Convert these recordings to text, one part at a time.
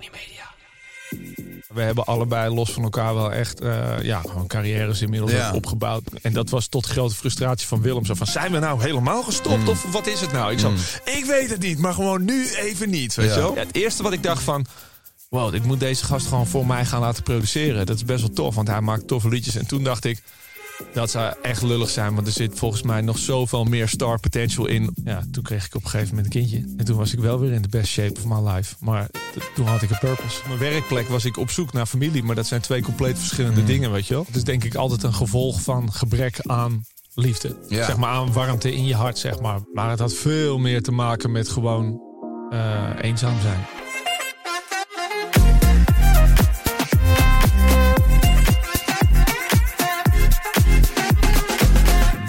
Tony Media. We hebben allebei los van elkaar wel echt eh, ja, gewoon carrières inmiddels Ja. opgebouwd. En dat was tot grote frustratie van Willem. Zo van, zijn we nou helemaal gestopt Mm. of wat is het nou? Ik, zo, ik weet het niet, maar gewoon nu even niet. Weet Ja. je wel? Ja, het eerste wat ik dacht van... Wow, ik moet deze gast gewoon voor mij gaan laten produceren. Dat is best wel tof, want hij maakt toffe liedjes. En toen dacht ik, dat zou echt lullig zijn. Want er zit volgens mij nog zoveel meer star potential in. Ja, toen kreeg ik op een gegeven moment een kindje. En toen was ik wel weer in de best shape of my life. Maar toen had ik een purpose. Op mijn werkplek was ik op zoek naar familie. Maar dat zijn twee compleet verschillende Mm. dingen, weet je wel. Het is denk ik altijd een gevolg van gebrek aan liefde. Ja. Zeg maar aan warmte in je hart, zeg maar. Maar het had veel meer te maken met gewoon eh, eenzaam zijn.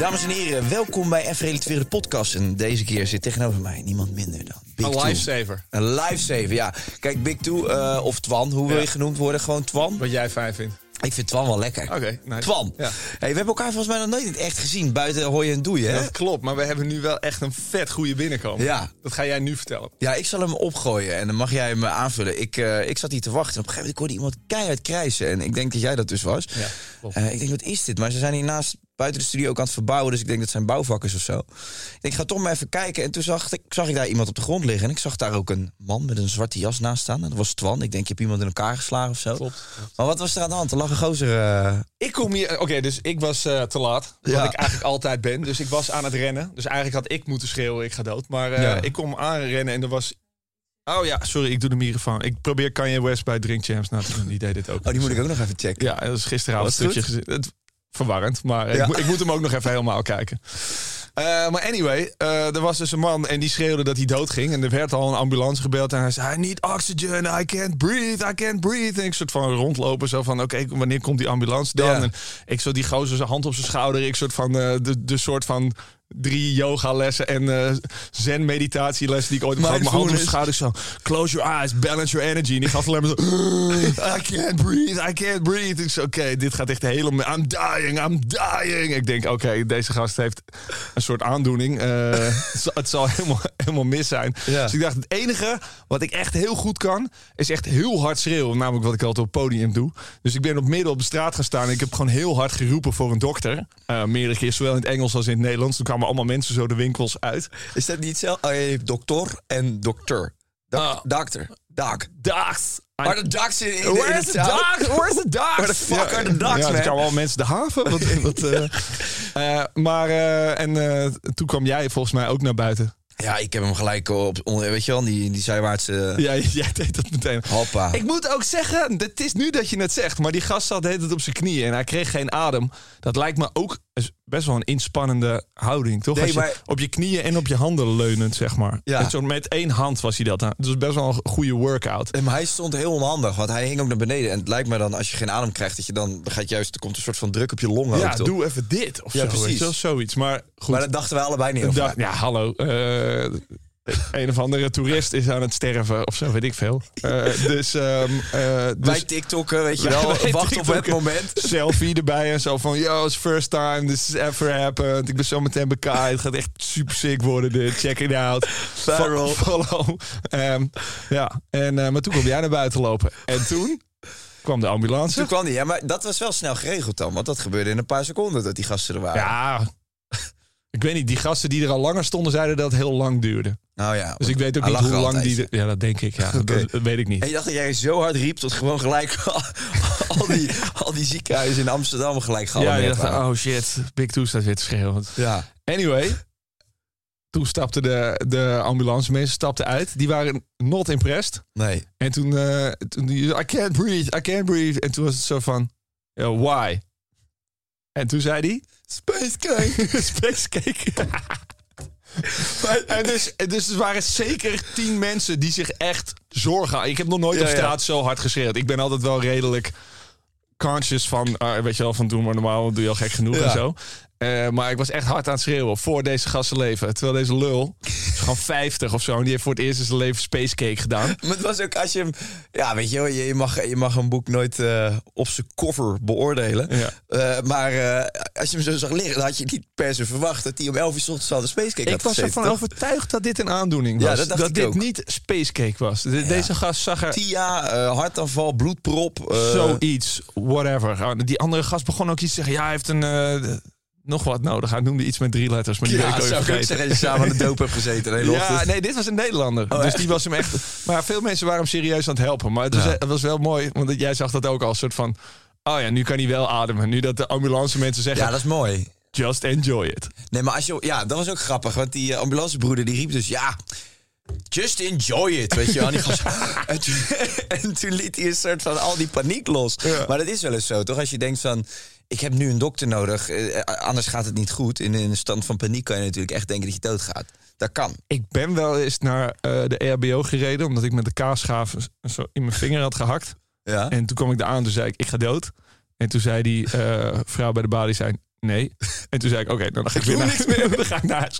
Dames en heren, welkom bij Even Relativeren de podcast. En deze keer zit tegenover mij niemand minder dan Big Een Two. lifesaver. Een lifesaver, ja. Kijk, Big Two, eh, of Twan, hoe wil je genoemd worden? Gewoon Twan? Wat jij fijn vindt. Ik vind Twan wel lekker. Oké, nice. Twan. Ja. Hey, we hebben elkaar volgens mij nog nooit in het echt gezien. Buiten Hooi en Doei, hè? Dat klopt, maar we hebben nu wel echt een vet goede binnenkomen. Ja. Dat ga jij nu vertellen. Ja, ik zal hem opgooien en dan mag jij hem eh, aanvullen. Ik, eh, ik zat hier te wachten en op een gegeven moment ik hoorde iemand keihard krijsen. En ik denk dat jij dat dus was. Ja, klopt. Eh, ik denk, wat is dit? Maar ze zijn hiernaast buiten de studio ook aan het verbouwen. Dus ik denk dat zijn bouwvakkers of zo. Ik ga toch maar even kijken. En toen zag ik, zag ik daar iemand op de grond liggen. En ik zag daar ook een man met een zwarte jas naast staan. En dat was Twan. Ik denk, je hebt iemand in elkaar geslagen of zo. Klopt. Maar wat was er aan de hand? Er lag een gozer... eh, Ik kom hier. Oké, dus ik was eh, te laat. Wat Ja. ik eigenlijk altijd ben. Dus ik was aan het rennen. Dus eigenlijk had ik moeten schreeuwen: ik ga dood. Maar eh, Ja. ik kom aanrennen en er was. Oh ja, sorry, ik doe de microfoon. Ik probeer Kanye West bij Drink Champs na te doen. Die deed dit ook. Oh, die moet ik ook nog even checken. Ja, dat is gisteravond Was een stukje gezien. Verwarrend, maar Ja. ik, moet- ik moet hem ook nog even helemaal kijken. Eh, maar anyway, eh, er was dus een man en die schreeuwde dat hij doodging. En er werd al een ambulance gebeld en hij zei... I need oxygen, I can't breathe, I can't breathe. En ik soort van rondlopen, zo van... Oké, wanneer komt die ambulance dan? Ja. En ik zo die gozer zijn hand op zijn schouder. Ik soort van eh, de, de soort van drie yogalessen en eh zen meditatielessen die ik ooit heb gehad. Mijn hand op schouder zo... Close your eyes, balance your energy. En ik gaf alleen maar zo... I can't breathe, I can't breathe. Ik oké, dit gaat echt helemaal... I'm dying, I'm dying. Ik denk, oké, deze gast heeft een soort aandoening. Eh, het, zal, het zal helemaal, helemaal mis zijn. Ja. Dus ik dacht, het enige wat ik echt heel goed kan... is echt heel hard schreeuwen. Namelijk wat ik altijd op het podium doe. Dus ik ben op midden op de straat gaan staan... en ik heb gewoon heel hard geroepen voor een dokter. Eh, meerdere keer, zowel in het Engels als in het Nederlands. Toen kwamen allemaal mensen zo de winkels uit. Is dat niet zo? Oh, je hebt dokter en dokter. Dok- Ah. Dokter. Doc. Dags! Maar de docs in, in, Where's het the zuiden- dogs? Where's the dogs? Where the fuck are the dogs, ja, man? Kwamen al mensen de haven. Wat, wat, eh, eh, maar, eh, en toen kwam jij volgens mij ook naar buiten. Ja, ik heb hem gelijk op, weet je wel, die, die zijwaartse... Ja, jij deed dat meteen. Hoppa. Ik moet ook zeggen, het is nu dat je het zegt, maar die gast zat de hele tijd op zijn knieën en hij kreeg geen adem. Dat lijkt me ook best wel een inspannende houding, toch? Nee, Als je maar- Op je knieën en op je handen leunend, zeg maar. Ja. Met, zo, met één hand was hij dat. aan. Dus best wel een goede workout. En maar hij stond heel onhandig, want hij hing ook naar beneden. En het lijkt me dan, als je geen adem krijgt, dat je dan, dan gaat juist, er komt een soort van druk op je longen Ja, doe even dit of Ja, zo. precies. wel, zoiets. Maar goed. Maar dat dachten we allebei niet over. ja, hallo. eh, een of andere toerist is aan het sterven of zo, weet ik veel. Eh, dus, ehm eh, dus Wij TikTokken, weet je wel, wacht op het moment. selfie erbij en zo van, yo, it's first time, this is ever happened. Ik ben zo meteen bekaaid. Het gaat echt super sick worden dit. Check it out. Viral. Fo- Follow. Ehm, ja, en, eh, maar toen kwam jij naar buiten lopen. En toen kwam de ambulance. Toen kwam hij, ja, maar dat was wel snel geregeld dan, want dat gebeurde in een paar seconden dat die gasten er waren. Ja, ik weet niet. Die gasten die er al langer stonden, zeiden dat het heel lang duurde. Nou ja. Dus ik weet ook niet hoe lang die... Ja, dat denk ik. Ja, dat, dat weet ik niet. En je dacht dat jij zo hard riep tot gewoon gelijk al die, al die ziekenhuizen in Amsterdam gelijk Ja, gealarmeerd je dacht, oh shit, Big Two staat weer te schreeuwen. Ja. Anyway, toen stapte de, de ambulance, mensen stapten uit. Die waren not impressed. Nee. En toen, eh toen die, I can't breathe, I can't breathe. En toen was het zo van, ja, why? En toen zei hij, Space cake. space cake. en dus, dus er waren zeker tien mensen die zich echt zorgen. Ik heb nog nooit Ja, op ja. straat zo hard geschreeuwd. Ik ben altijd wel redelijk conscious van, ah, weet je wel, van doen maar normaal, doe je al gek genoeg Ja. en zo. Eh, maar ik was echt hard aan het schreeuwen voor deze gasten leven. Terwijl deze lul, is gewoon 50 of zo, en die heeft voor het eerst in zijn leven Space Cake gedaan. Maar het was ook als je hem... Ja, weet je wel, je, je mag, je mag een boek nooit eh, op zijn cover beoordelen. Ja. Eh, maar als je hem zo zag liggen, dan had je niet per se verwacht... dat hij om 11 uur ochtends al de Space Cake Ik had was ervan overtuigd dat dit een aandoening Ja, was. dat ik dit ook. niet Space Cake was. De- Deze gast zag er Tia, hartaanval, bloedprop. zoiets, whatever. Oh, Die andere gast begon ook iets te zeggen. Ja, hij heeft een... nog wat nodig. Hij noemde iets met drie letters, maar die Ja, zou ik zeggen, als je samen aan de doop hebt gezeten. Ja, ochtend. nee, dit was een Nederlander. Oh, dus echt? die was hem echt. Maar veel mensen waren hem serieus aan het helpen. Maar het was, Ja. het was wel mooi, want jij zag dat ook als soort van. Oh ja, nu kan hij wel ademen. Nu dat de ambulance mensen zeggen, Ja, dat is mooi. just enjoy it. Nee, maar als je... Ja, dat was ook grappig. Want die eh, ambulancebroeder die riep dus... Ja, just enjoy it, weet je wel. En, toen, en toen liet hij een soort van al die paniek los. Ja. Maar dat is wel eens zo, toch? Als je denkt van... Ik heb nu een dokter nodig, eh, anders gaat het niet goed. In, in een stand van paniek kan je natuurlijk echt denken dat je doodgaat. Dat kan. Ik ben wel eens naar eh, de EHBO gereden, omdat ik met de kaasschaaf zo in mijn vinger had gehakt. Ja. En toen kwam ik daar aan, toen zei ik, ik ga dood. En toen zei die eh, vrouw bij de balie, zei nee. En toen zei ik, oké, dan ga ik weer naar, niks meer. dan ga ik naar huis.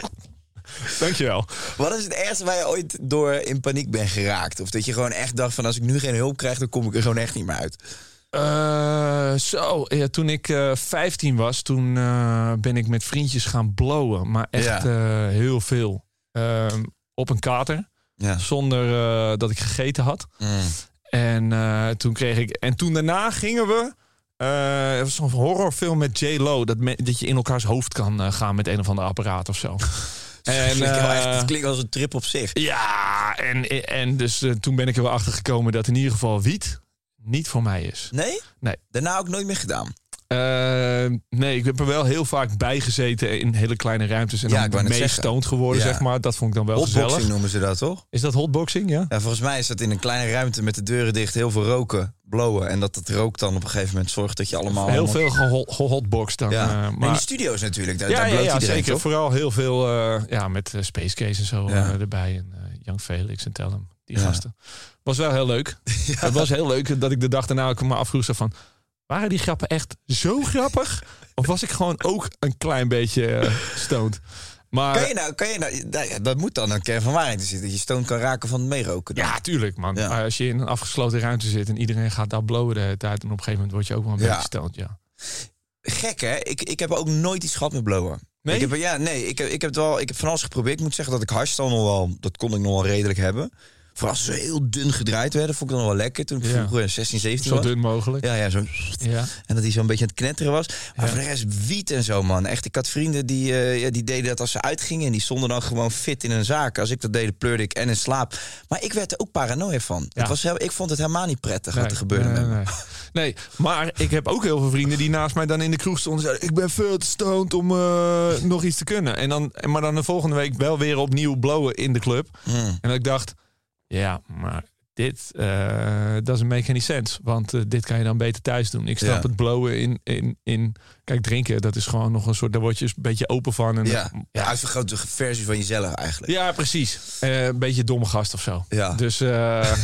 Dankjewel. Wat is het ergste waar je ooit door in paniek bent geraakt? Of dat je gewoon echt dacht van als ik nu geen hulp krijg, dan kom ik er gewoon echt niet meer uit. Eh, zo, ja, toen ik eh 15 was, toen eh, ben ik met vriendjes gaan blowen. Maar echt Ja. eh, heel veel. Ehm, op een kater, Ja. zonder eh, dat ik gegeten had. En eh, toen kreeg ik. En toen daarna gingen we. eh het was zo'n horrorfilm met J Lo. Dat, me- dat je in elkaars hoofd kan eh, gaan met een of ander apparaat of zo. En, en, echt, eh, het klinkt als een trip op zich. ja, en, en dus eh, toen ben ik er wel achter gekomen dat in ieder geval wiet niet voor mij is. Nee? Nee. Daarna ook nooit meer gedaan. Eh, nee, ik heb er wel heel vaak bij gezeten in hele kleine ruimtes. En Ja, dan ik wou net mee zeggen. stoned geworden, Ja. zeg maar. Dat vond ik dan wel Hotboxing gezellig. noemen ze dat, toch? Is dat hotboxing, ja? Ja, volgens mij is dat in een kleine ruimte met de deuren dicht heel veel roken, blowen. En dat het rook dan op een gegeven moment zorgt dat je allemaal... Heel allemaal- veel geho- gehotboxed dan. Ja. eh, maar... in de studio's natuurlijk, daar, ja, daar ja, bloot ja, iedereen, zeker. toch? Vooral heel veel eh, ja, met eh, Space Case en zo erbij. En Young Felix en Tellem, die gasten. Was wel heel leuk. Het was heel leuk dat ik de dag daarna ook me afvroeg van... Waren die grappen echt zo grappig? of was ik gewoon ook een klein beetje eh, stoned? Maar Kan je nou, kan je nou, dat- dat moet dan een kern van waarheid zitten. Dat je stoon kan raken van het meeroken. dan. Ja, tuurlijk, man. Ja. Maar Als je in een afgesloten ruimte zit en iedereen gaat daar blowen de hele tijd... en op een gegeven moment word je ook wel een Ja. beetje stoned, ja. Gek hè? Ik, ik heb ook nooit iets gehad met blowen. Nee? Ik heb, ja, nee, ik heb, ik heb het wel, ik heb van alles geprobeerd. Ik moet zeggen dat ik hash dan nog wel, dat kon ik nog wel redelijk hebben. Vooral als ze heel dun gedraaid werden, vond ik dan wel lekker. Toen ik Ja. vroeger 16, 17 Zo was. dun mogelijk. Ja, ja, zo. Ja. En dat hij zo'n beetje aan het knetteren was. Maar Ja. voor de rest wiet en zo, man. Echt, ik had vrienden die, eh, die deden dat als ze uitgingen. En die stonden dan gewoon fit in een zaak. Als ik dat deed, pleurde ik en in slaap. Maar ik werd er ook paranoia van. Het was heel, ik vond het helemaal niet prettig wat Nee, er gebeurde nee, met me. nee. Nee, maar ik heb ook heel veel vrienden die naast mij dan in de kroeg stonden zeiden... ik ben veel te stoned om eh, nog iets te kunnen. En dan, maar dan de volgende week wel weer opnieuw blowen in de club. Hmm. En dat ik dacht, ja, maar dit eh doesn't make any sense. Want eh, dit kan je dan beter thuis doen. Ik snap Ja. het blowen in, in, in... Kijk, drinken, dat is gewoon nog een soort... Daar word je een beetje open van. En, Ja, ja. ja. uitvergrote versie van jezelf eigenlijk. Ja, precies. Eh, een beetje domme gast of zo. Ja. Dus,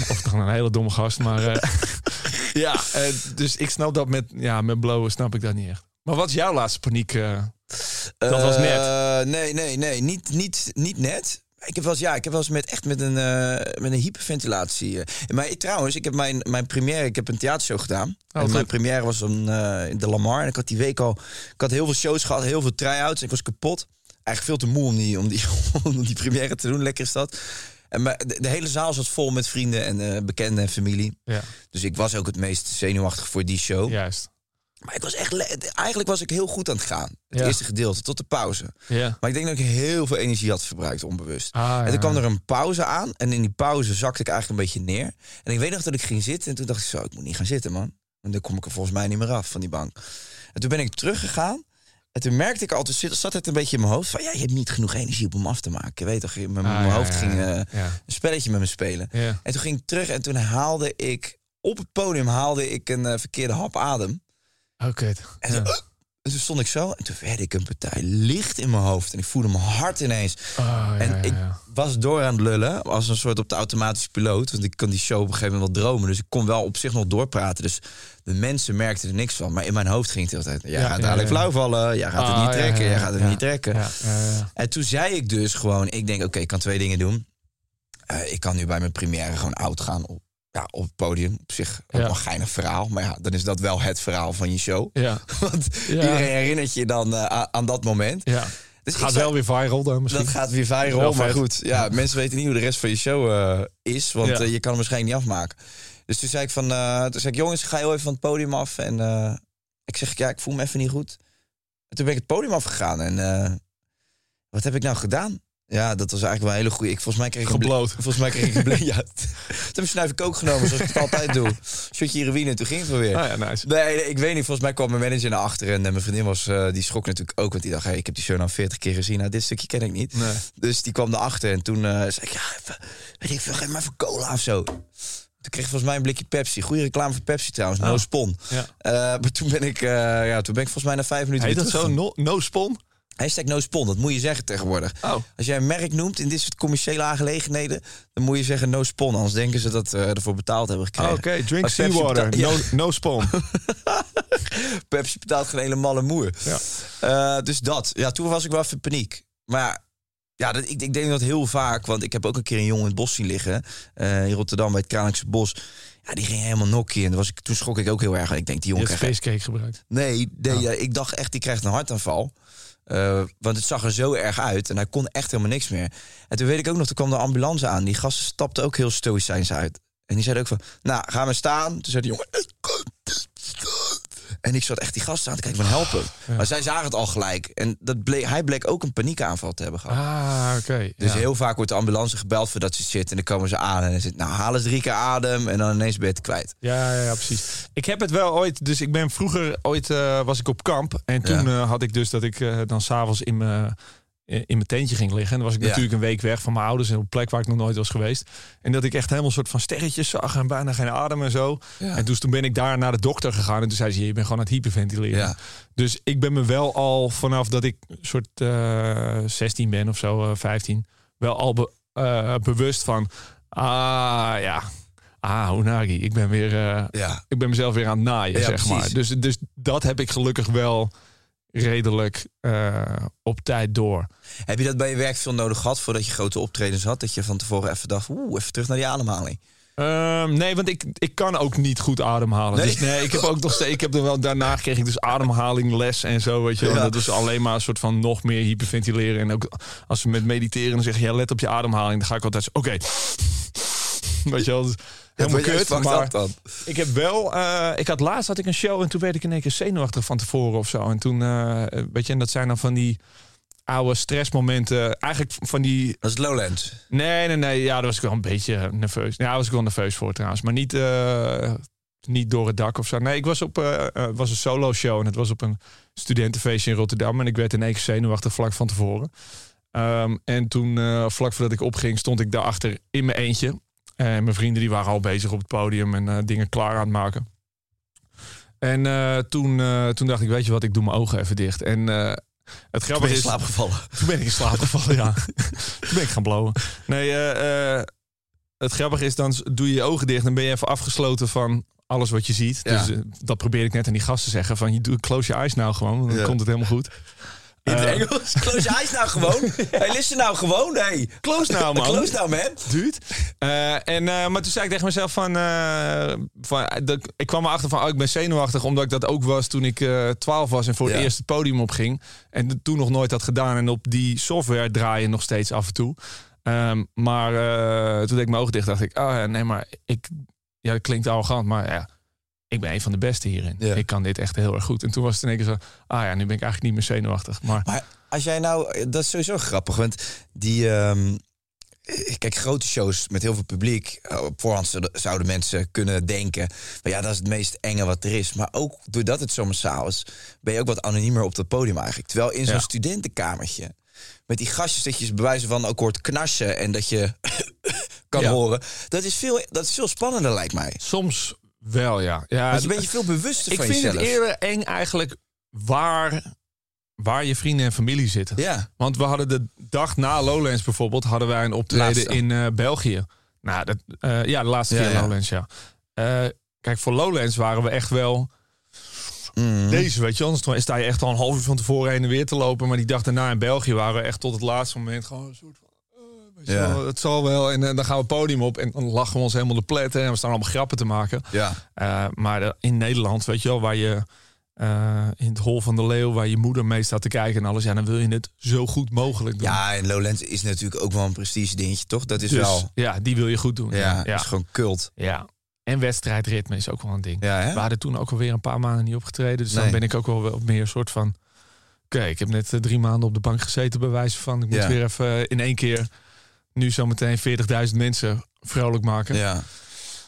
of toch een hele domme gast, maar... ja, dus ik snap dat met, ja, met blowen snap ik dat niet echt. Maar wat is jouw laatste paniek? Dat was net. Nee, nee, nee. Niet, niet, niet net. Ik heb wel eens, ja, ik heb wel eens met, echt met een, eh, met een hyperventilatie. eh. Maar ik, trouwens, ik heb mijn, mijn première, ik heb een theatershow gedaan. en goed. mijn première was een, eh, in de Lamar. En ik had die week al, ik had heel veel shows gehad, heel veel try-outs. Ik was kapot. Eigenlijk veel te moe om die, om die, om die première te doen. Lekker is dat. En maar de, de hele zaal zat vol met vrienden en bekenden en familie. Ja, Dus ik was ook het meest zenuwachtig voor die show. juist. Maar ik was echt, eigenlijk was ik heel goed aan het gaan. Het Ja. eerste gedeelte, tot de pauze. Ja. Maar ik denk dat ik heel veel energie had verbruikt, onbewust. Ah, En ja. toen kwam er een pauze aan. En in die pauze zakte ik eigenlijk een beetje neer. En ik weet nog dat ik ging zitten. En toen dacht ik zo, ik moet niet gaan zitten, man. Want dan kom ik er volgens mij niet meer af van die bank. En toen ben ik teruggegaan. En toen merkte ik altijd, zat het een beetje in mijn hoofd. Van ja, je hebt niet genoeg energie om hem af te maken. Je weet toch, mijn, Ah, mijn ja, hoofd ging eh, een spelletje met me spelen. En toen ging ik terug en toen haalde ik... Op het podium haalde ik een eh, verkeerde hap adem. Oké. En, Ja. zo, En toen stond ik zo en toen werd ik een partij licht in mijn hoofd. En ik voelde mijn hart ineens. Oh, ja, en ja, ik ja. was door aan het lullen, als een soort op de automatische piloot. Want ik kon die show op een gegeven moment wel dromen. Dus ik kon wel op zich nog doorpraten. Dus de mensen merkten er niks van. Maar in mijn hoofd ging het de hele tijd. Jij Ja, gaat ja, dadelijk ja. flauw vallen. Jij gaat het Ah, niet ja, trekken. ja, Jij ja, gaat het ja. niet trekken. Ja, ja, ja. En toen zei ik dus gewoon, ik denk, oké, ik kan twee dingen doen. Eh, ik kan nu bij mijn première gewoon oud gaan op, ja, op het podium. Op zich ook Ja. een geinig verhaal. Maar ja, dan is dat wel het verhaal van je show. Ja, Want Ja. iedereen herinnert je dan eh, aan, dat moment. ja. Dus Gaat wel weer viral dan misschien. dat gaat weer Wel viral. Maar vet. goed, ja, mensen weten niet hoe de rest van je show eh, is. Want eh, je kan hem waarschijnlijk niet afmaken. Dus toen zei ik van, toen zei ik, jongens, ga heel even van het podium af. En ik zeg, ja, ik voel me even niet goed. En toen ben ik het podium afgegaan. En wat heb ik nou gedaan? Ja, dat was eigenlijk wel een hele goede. Ik volgens mij kreeg Gebloot. Volgens mij kreeg ik een. Ja, toen heb ik ook genomen, zoals ik het altijd doe. Shotje heroïne en toen ging het wel weer. Ah ja, nice. Nee, ik weet niet. Volgens mij kwam mijn manager naar achter. En eh, mijn vriendin was, eh, die schrok natuurlijk ook. Want die dacht, hey, ik heb die show nou 40 keer gezien. Nou, dit stukje ken ik niet. Nee. Dus die kwam naar achter. En toen eh, zei ik, ja, even, weet ik veel, geef me even cola of zo. Toen kreeg ik volgens mij een blikje Pepsi. Goede reclame voor Pepsi trouwens. No Oh. spon. Ja. Maar toen ben ik, ja, toen ben ik volgens mij na vijf minuten Heet weer dat zo? No, no spon? Hashtag no spon, dat moet je zeggen tegenwoordig. Oh. Als jij een merk noemt in dit soort commerciële aangelegenheden... dan moet je zeggen no spon. Anders denken ze dat we ervoor betaald hebben Ah, gekregen. Oké, drink seawater. No, no spon. Pepsi betaalt geen hele malle moer. Ja. Eh, dus dat. Ja, toen was ik wel even in paniek. Maar ja, dat, ik, ik denk dat heel vaak... want ik heb ook een keer een jongen in het bos zien liggen... eh, in Rotterdam bij het Kralingse Bos. Ja, die ging helemaal nokkie. En toen was ik, toen schrok ik ook heel erg. Ik denk, die jongen krijgt... spacecake gebruikt. Nee, nee Oh. ja, ik dacht echt, die krijgt een hartaanval. Eh, want het zag er zo erg uit en hij kon echt helemaal niks meer. En toen weet ik ook nog, toen kwam de ambulance aan. Die gasten stapten ook heel stoïcijns uit. En die zeiden ook van, nou, ga maar staan. Toen zei de jongen, niet staan. En ik zat echt die gasten aan te kijken van, help hem. Maar zij zagen het al gelijk. En dat bleek, hij bleek ook een paniekaanval te hebben gehad. Ah, oké. Dus ja. heel vaak wordt de ambulance gebeld voor dat ze zit. En dan komen ze aan en dan zit, nou, haal eens drie keer adem. En dan ineens ben je het kwijt. Ja, ja, ja, precies. Ik heb het wel ooit, dus ik ben vroeger ooit eh, was ik op kamp en toen eh, had ik dus dat ik eh, dan s'avonds in mijn in mijn tentje ging liggen. En dan was ik Ja. natuurlijk een week weg van mijn ouders en op een plek waar ik nog nooit was geweest. En dat ik echt helemaal een soort van sterretjes zag en bijna geen adem en zo. Ja. En dus toen ben ik daar naar de dokter gegaan en toen zei ze: je bent gewoon aan het hyperventileren. Ja. Dus ik ben me wel al vanaf dat ik soort eh 16 ben of zo, eh 15, wel al be- eh, bewust van, ah ja, ah Unagi, ik ben weer, eh, Ja. ik ben mezelf weer aan het naaien, Ja, zeg maar. Dus, dus dat heb ik gelukkig wel redelijk eh, op tijd door. Heb je dat bij je werk veel nodig gehad voordat je grote optredens had? Dat je van tevoren even dacht, oeh, even terug naar die ademhaling. Ehm, nee, want ik, ik kan ook niet goed ademhalen. Nee? Dus nee, ik heb ook nog steeds. Ik heb er wel daarna kreeg ik dus ademhalingles en zo. Weet je. Ja. dat is alleen maar een soort van nog meer hyperventileren. En ook als ze met mediteren dan zeggen, ja, let op je ademhaling. Dan ga ik altijd zo, oké. Weet je wel, dus helemaal kut. Maar dan. ik heb wel, eh, ik had laatst had ik een show en toen werd ik in één keer zenuwachtig van tevoren of zo. En toen, eh, weet je, en dat zijn dan van die oude stressmomenten. Eigenlijk van die Dat is Lowlands. Nee, nee, nee. Ja, daar was ik wel een beetje nerveus. Ja, daar was ik wel nerveus voor trouwens. Maar niet, eh, niet door het dak of zo. Nee, ik was op was een solo show. En het was op een studentenfeestje in Rotterdam. En ik werd in één keer zenuwachtig vlak van tevoren. Ehm, en toen, vlak voordat ik opging, stond ik daarachter in mijn eentje. En mijn vrienden die waren al bezig op het podium en eh, dingen klaar aan het maken. En eh, toen, eh, toen dacht ik, weet je wat, ik doe mijn ogen even dicht. En het grappige je in is... slaap gevallen? Toen ben ik in slaap gevallen, ja. Toen ben ik gaan blowen. Nee, het grappige is, dan doe je je ogen dicht... en ben je even afgesloten van alles wat je ziet. Ja. Dus dat probeer ik net aan die gasten te zeggen. Van, close your eyes nou gewoon, dan Ja. komt het helemaal goed. In het Eh, Engels? Close your eyes nou gewoon. Hey, listen nou gewoon. Hey. Close nou, man. Close nou, man. Dude. Eh, en, eh, maar toen zei ik tegen mezelf van... van dat, ik kwam erachter van, oh, ik ben zenuwachtig... omdat ik dat ook was toen ik eh 12 was... en voor het eerst het podium opging. En toen nog nooit had gedaan. En op die software draaien nog steeds af en toe. Ehm, maar toen deed ik mijn ogen dicht, dacht ik... Oh, nee, maar ik... Ja, dat klinkt arrogant, maar ja... Ik ben een van de beste hierin. Ja. Ik kan dit echt heel erg goed. En toen was het in één keer zo... Ah ja, nu ben ik eigenlijk niet meer zenuwachtig. Maar Maar als jij nou, dat is sowieso grappig, want die, eh, kijk, grote shows met heel veel publiek, eh, op voorhand zouden- zouden mensen kunnen denken, maar ja, dat is het meest enge wat er is. Maar ook doordat het zo massaal is, ben je ook wat anoniemer op dat podium eigenlijk. Terwijl in zo'n Ja. studentenkamertje, met die gastjes dat je bewijzen van ook hoort knarsen en dat je kan Ja. horen, dat is, veel, dat is veel spannender lijkt mij. soms wel, ja. ja Want je bent je veel bewuster ik van vind jezelf. het eerder eng eigenlijk waar, waar je vrienden en familie zitten. Ja. Want we hadden de dag na Lowlands bijvoorbeeld, hadden wij een optreden Laatste. in eh, België. Nou, dat, eh, ja, de laatste Ja, keer ja. Lowlands, ja. Eh, kijk, voor Lowlands waren we echt wel Mhm. deze, weet je. Anders sta je echt al een half uur van tevoren heen en weer te lopen. Maar die dag daarna in België waren we echt tot het laatste moment gewoon een soort van... eh, weet je Ja. het zal wel. En dan gaan we het podium op en dan lachen we ons helemaal de pletten. En we staan allemaal grappen te maken. Ja. Eh, maar in Nederland, weet je wel, waar je eh, in het hol van de leeuw, waar je moeder mee staat te kijken en alles, ja, dan wil je het zo goed mogelijk doen. Ja, en Lowlands is natuurlijk ook wel een prestige dingetje, toch? Dat is dus, wel... ja, die wil je goed doen. Ja, Ja, dat is gewoon cult. ja. En wedstrijdritme is ook wel een ding. Ja, hè? We hadden toen ook alweer een paar maanden niet opgetreden, dus dan ben ik ook wel meer soort van. Oké, ik heb net eh, drie maanden op de bank gezeten, bij wijze van. Ik moet weer even in één keer nu zometeen 40.000 mensen vrolijk maken. Ja.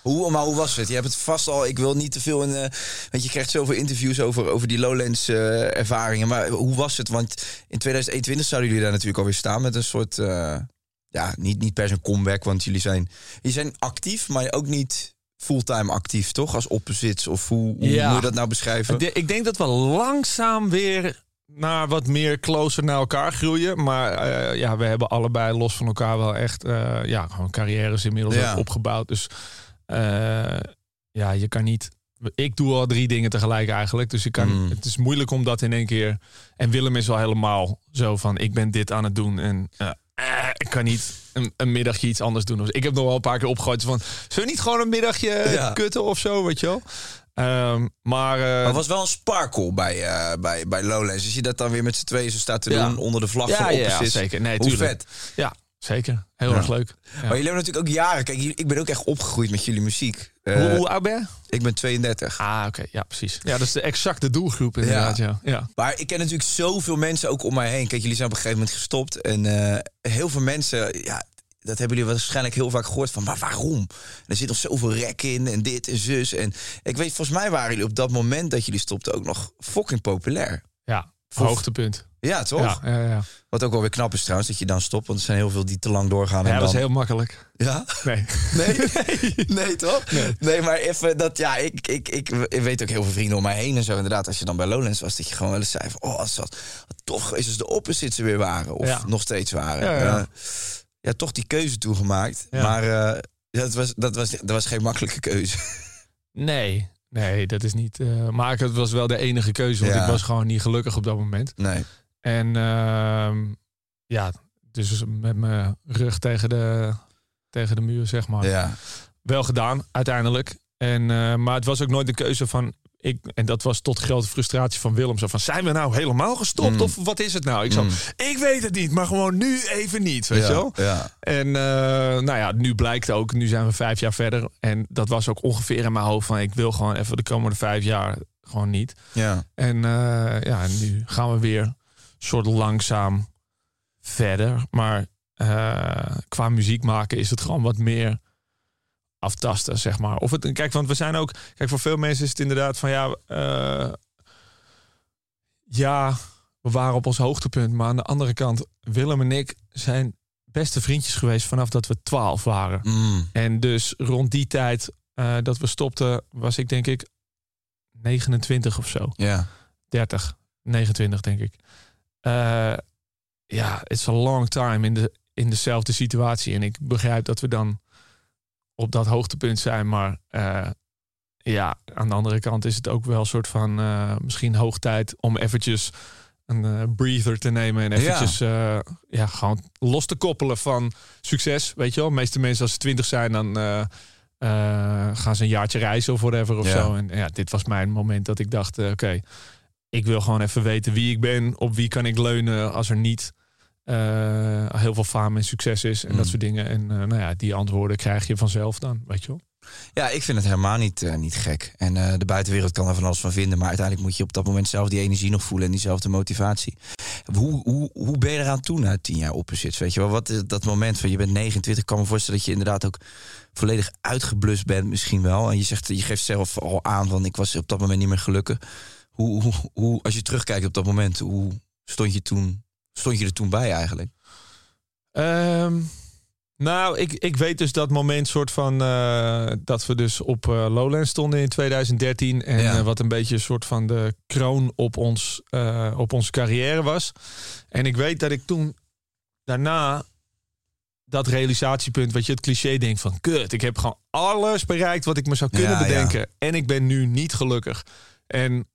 Hoe, maar hoe was het? Je hebt het vast al. Ik wil niet te veel in. eh, want je krijgt zoveel interviews over, over die Lowlands eh, ervaringen. Maar hoe was het? Want in 2021 zouden jullie daar natuurlijk alweer staan met een soort. eh, ja, niet, niet per se een comeback. Want jullie zijn, jullie zijn actief, maar ook niet fulltime actief, toch? Als opposites. Of hoe, hoe Ja. moet je dat nou beschrijven? Ik denk dat we langzaam weer naar wat meer closer naar elkaar groeien. Maar eh, ja, we hebben allebei los van elkaar wel echt eh, ja, gewoon carrières inmiddels Ja. opgebouwd. Dus eh, ja, je kan niet. Ik doe al drie dingen tegelijk eigenlijk. Dus ik kan, Mm. het is moeilijk om dat in één keer. En Willem is wel helemaal zo van: ik ben dit aan het doen. En ja, ik kan niet een, een middagje iets anders doen. Dus ik heb nog wel een paar keer opgegooid van: zullen we niet gewoon een middagje Ja. kutten of zo, weet je wel? Ehm, maar, Maar het was wel een sparkle bij, eh, bij, bij Lowlands. Als je dat dan weer met z'n tweeën zo staat te Ja. doen onder de vlag ja, van ja, ja, zeker. Nee, Hoe tuurlijk. vet. Ja, zeker. Heel erg leuk. Ja. Maar jullie hebben natuurlijk ook jaren. Kijk, ik ben ook echt opgegroeid met jullie muziek. Eh, hoe, hoe oud ben je? ik ben 32. Ah, oké. Ja, precies. Ja, dat is de exacte doelgroep inderdaad. Ja. Ja. Maar ik ken natuurlijk zoveel mensen ook om mij heen. Kijk, jullie zijn op een gegeven moment gestopt. En heel veel mensen, ja, dat hebben jullie waarschijnlijk heel vaak gehoord van. Maar waarom? Er zit nog zoveel rek in en dit en zus. En ik weet, volgens mij waren jullie op dat moment dat jullie stopten ook nog fucking populair. ja. Hoogtepunt. Ja, toch? Ja, ja, ja. Wat ook wel weer knap is trouwens, dat je dan stopt. Want er zijn heel veel die te lang doorgaan. ja en dat is dan... heel makkelijk. Ja? Nee. Nee? nee, toch? Nee. maar even dat, ja, ik, ik, ik, ik weet ook heel veel vrienden om mij heen en zo. Inderdaad, als je dan bij Lowlands was, dat je gewoon wel eens zei van, oh, als dat toch is als de opposites er weer waren. Of Ja. nog steeds waren. Ja, ja. Toch die keuze toegemaakt. Ja. Maar eh, dat, was, dat, was, dat was geen makkelijke keuze. Nee. Nee, dat is niet. eh maar het was wel de enige keuze, want Ja. ik was gewoon niet gelukkig op dat moment. Nee. En ehm, ja, dus met mijn rug tegen de, tegen de muur, zeg maar. Ja. wel gedaan uiteindelijk. En, eh, maar het was ook nooit de keuze van ik. En dat was tot grote frustratie van Willem. Zo van zijn we nou helemaal gestopt Mm. of wat is het nou? Ik zo, Mm. ik weet het niet, maar gewoon nu even niet, weet ja. je wel? Ja. En eh, nou ja, nu blijkt ook, nu zijn we vijf jaar verder. En dat was ook ongeveer in mijn hoofd van ik wil gewoon even de komende vijf jaar gewoon niet. Ja. En eh, ja, nu gaan we weer soort langzaam verder. Maar eh, qua muziek maken is het gewoon wat meer aftasten, zeg maar. Of het, kijk, want we zijn ook... Kijk, voor veel mensen is het inderdaad van ja... eh, ja, we waren op ons hoogtepunt. Maar aan de andere kant, Willem en ik zijn beste vriendjes geweest vanaf dat we twaalf waren. Mm. En dus rond die tijd eh, dat we stopten, was ik denk ik 29 of zo. Ja. 30, 29 denk ik. Eh, ja, it's a long time in, de, in dezelfde situatie. En ik begrijp dat we dan op dat hoogtepunt zijn. Maar eh, ja, aan de andere kant is het ook wel een soort van eh, misschien hoog tijd om eventjes een eh, breather te nemen. En eventjes ja. ja, gewoon los te koppelen van succes. Weet je wel, de meeste mensen als ze twintig zijn, dan gaan ze een jaartje reizen of whatever of Ja. zo. En ja, dit was mijn moment dat ik dacht, oké, ik wil gewoon even weten wie ik ben. Op wie kan ik leunen als er niet eh, heel veel faam en succes is en Mm. dat soort dingen. En eh, nou ja, die antwoorden krijg je vanzelf dan, weet je wel. Ja, ik vind het helemaal niet, eh, niet gek. En de buitenwereld kan er van alles van vinden. Maar uiteindelijk moet je op dat moment zelf die energie nog voelen en diezelfde motivatie. Hoe, hoe, hoe ben je eraan toen na tien jaar opposites? Weet je wel, wat is dat moment van je bent 29? Ik kan me voorstellen dat je inderdaad ook volledig uitgeblust bent, misschien wel. En je zegt, je geeft zelf al aan van ik was op dat moment niet meer gelukkig. Hoe, hoe, hoe als je terugkijkt op dat moment, hoe stond je toen, stond je er toen bij eigenlijk? Ehm, Nou, ik, ik weet dus dat moment soort van uh, dat we dus op uh, Lowlands stonden in 2013 en ja. uh, wat een beetje een soort van de kroon op ons op onze carrière was. En ik weet dat ik toen daarna dat realisatiepunt, wat je het cliché denkt van kut, ik heb gewoon alles bereikt wat ik me zou kunnen ja, bedenken ja. en ik ben nu niet gelukkig. En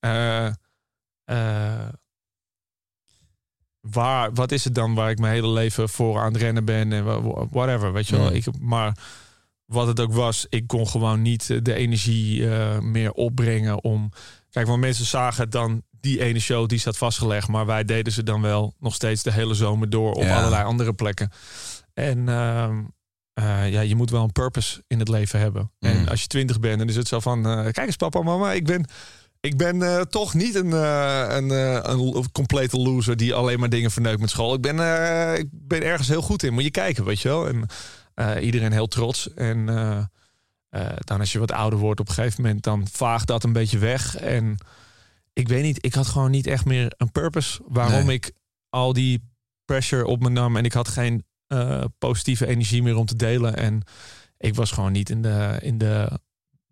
waar, wat is het dan waar ik mijn hele leven voor aan het rennen ben en whatever, weet je wel. Ik, maar wat het ook was, ik kon gewoon niet de energie uh, meer opbrengen om... Kijk, want mensen zagen dan die ene show, die staat vastgelegd. Maar wij deden ze dan wel nog steeds de hele zomer door op ja. allerlei andere plekken. En uh, uh, ja, je moet wel een purpose in het leven hebben. Mm. En als je twintig bent, dan is het zo van... Kijk eens papa, mama, ik ben ik ben uh, toch niet een, uh, een, uh, een complete loser die alleen maar dingen verneukt met school. Ik ben, ik ben ergens heel goed in. Moet je kijken, weet je wel. En iedereen heel trots. En dan als je wat ouder wordt op een gegeven moment, dan vaagt dat een beetje weg. En ik weet niet, ik had gewoon niet echt meer een purpose. Waarom nee. ik al die pressure op me nam. En ik had geen positieve energie meer om te delen. En ik was gewoon niet in de, in de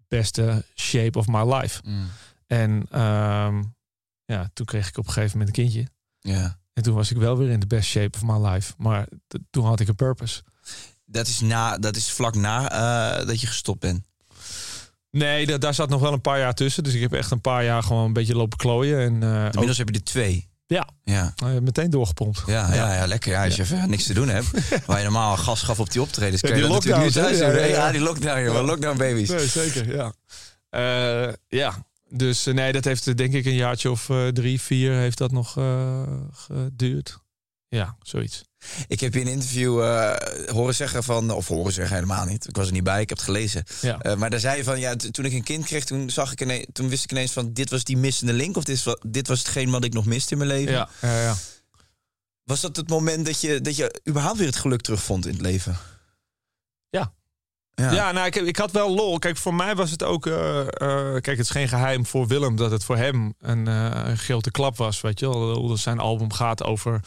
beste shape of my life. Mm. En um, ja, toen kreeg ik op een gegeven moment een kindje. Ja. En toen was ik wel weer in de best shape of my life. Maar toen had ik een purpose. Dat is, na, dat is vlak na uh, dat je gestopt bent? Nee, daar zat nog wel een paar jaar tussen. Dus ik heb echt een paar jaar gewoon een beetje lopen klooien. En, uh, Inmiddels ook... heb je er twee. Ja, ja. Uh, meteen doorgepompt. Ja, ja, ja, lekker. Ja, als je even niks te doen hebt. waar je normaal gas gaf op die optredens. Ja, die lockdown, thuis ja, ja, ja, die lockdown, joh. Lockdown babies. Nee, zeker, ja. Ja, dus uh, nee, dat heeft denk ik een jaartje of uh, drie, vier heeft dat nog uh, geduurd. Ja, zoiets. Ik heb je in een interview horen zeggen van, of horen zeggen helemaal niet. Ik was er niet bij, ik heb het gelezen. Ja. maar daar zei je van, ja, toen ik een kind kreeg, toen zag ik ineens, toen wist ik ineens van, dit was die missende link of dit, was, dit was hetgeen wat ik nog miste in mijn leven. Ja, ja, ja. Was dat het moment dat je, dat je überhaupt weer het geluk terugvond in het leven? Ja, ja, ja nou, ik, ik had wel lol. Kijk, voor mij was het ook. Uh, uh, kijk, het is geen geheim voor Willem dat het voor hem een, uh, een grote klap was. Weet je wel, zijn album gaat over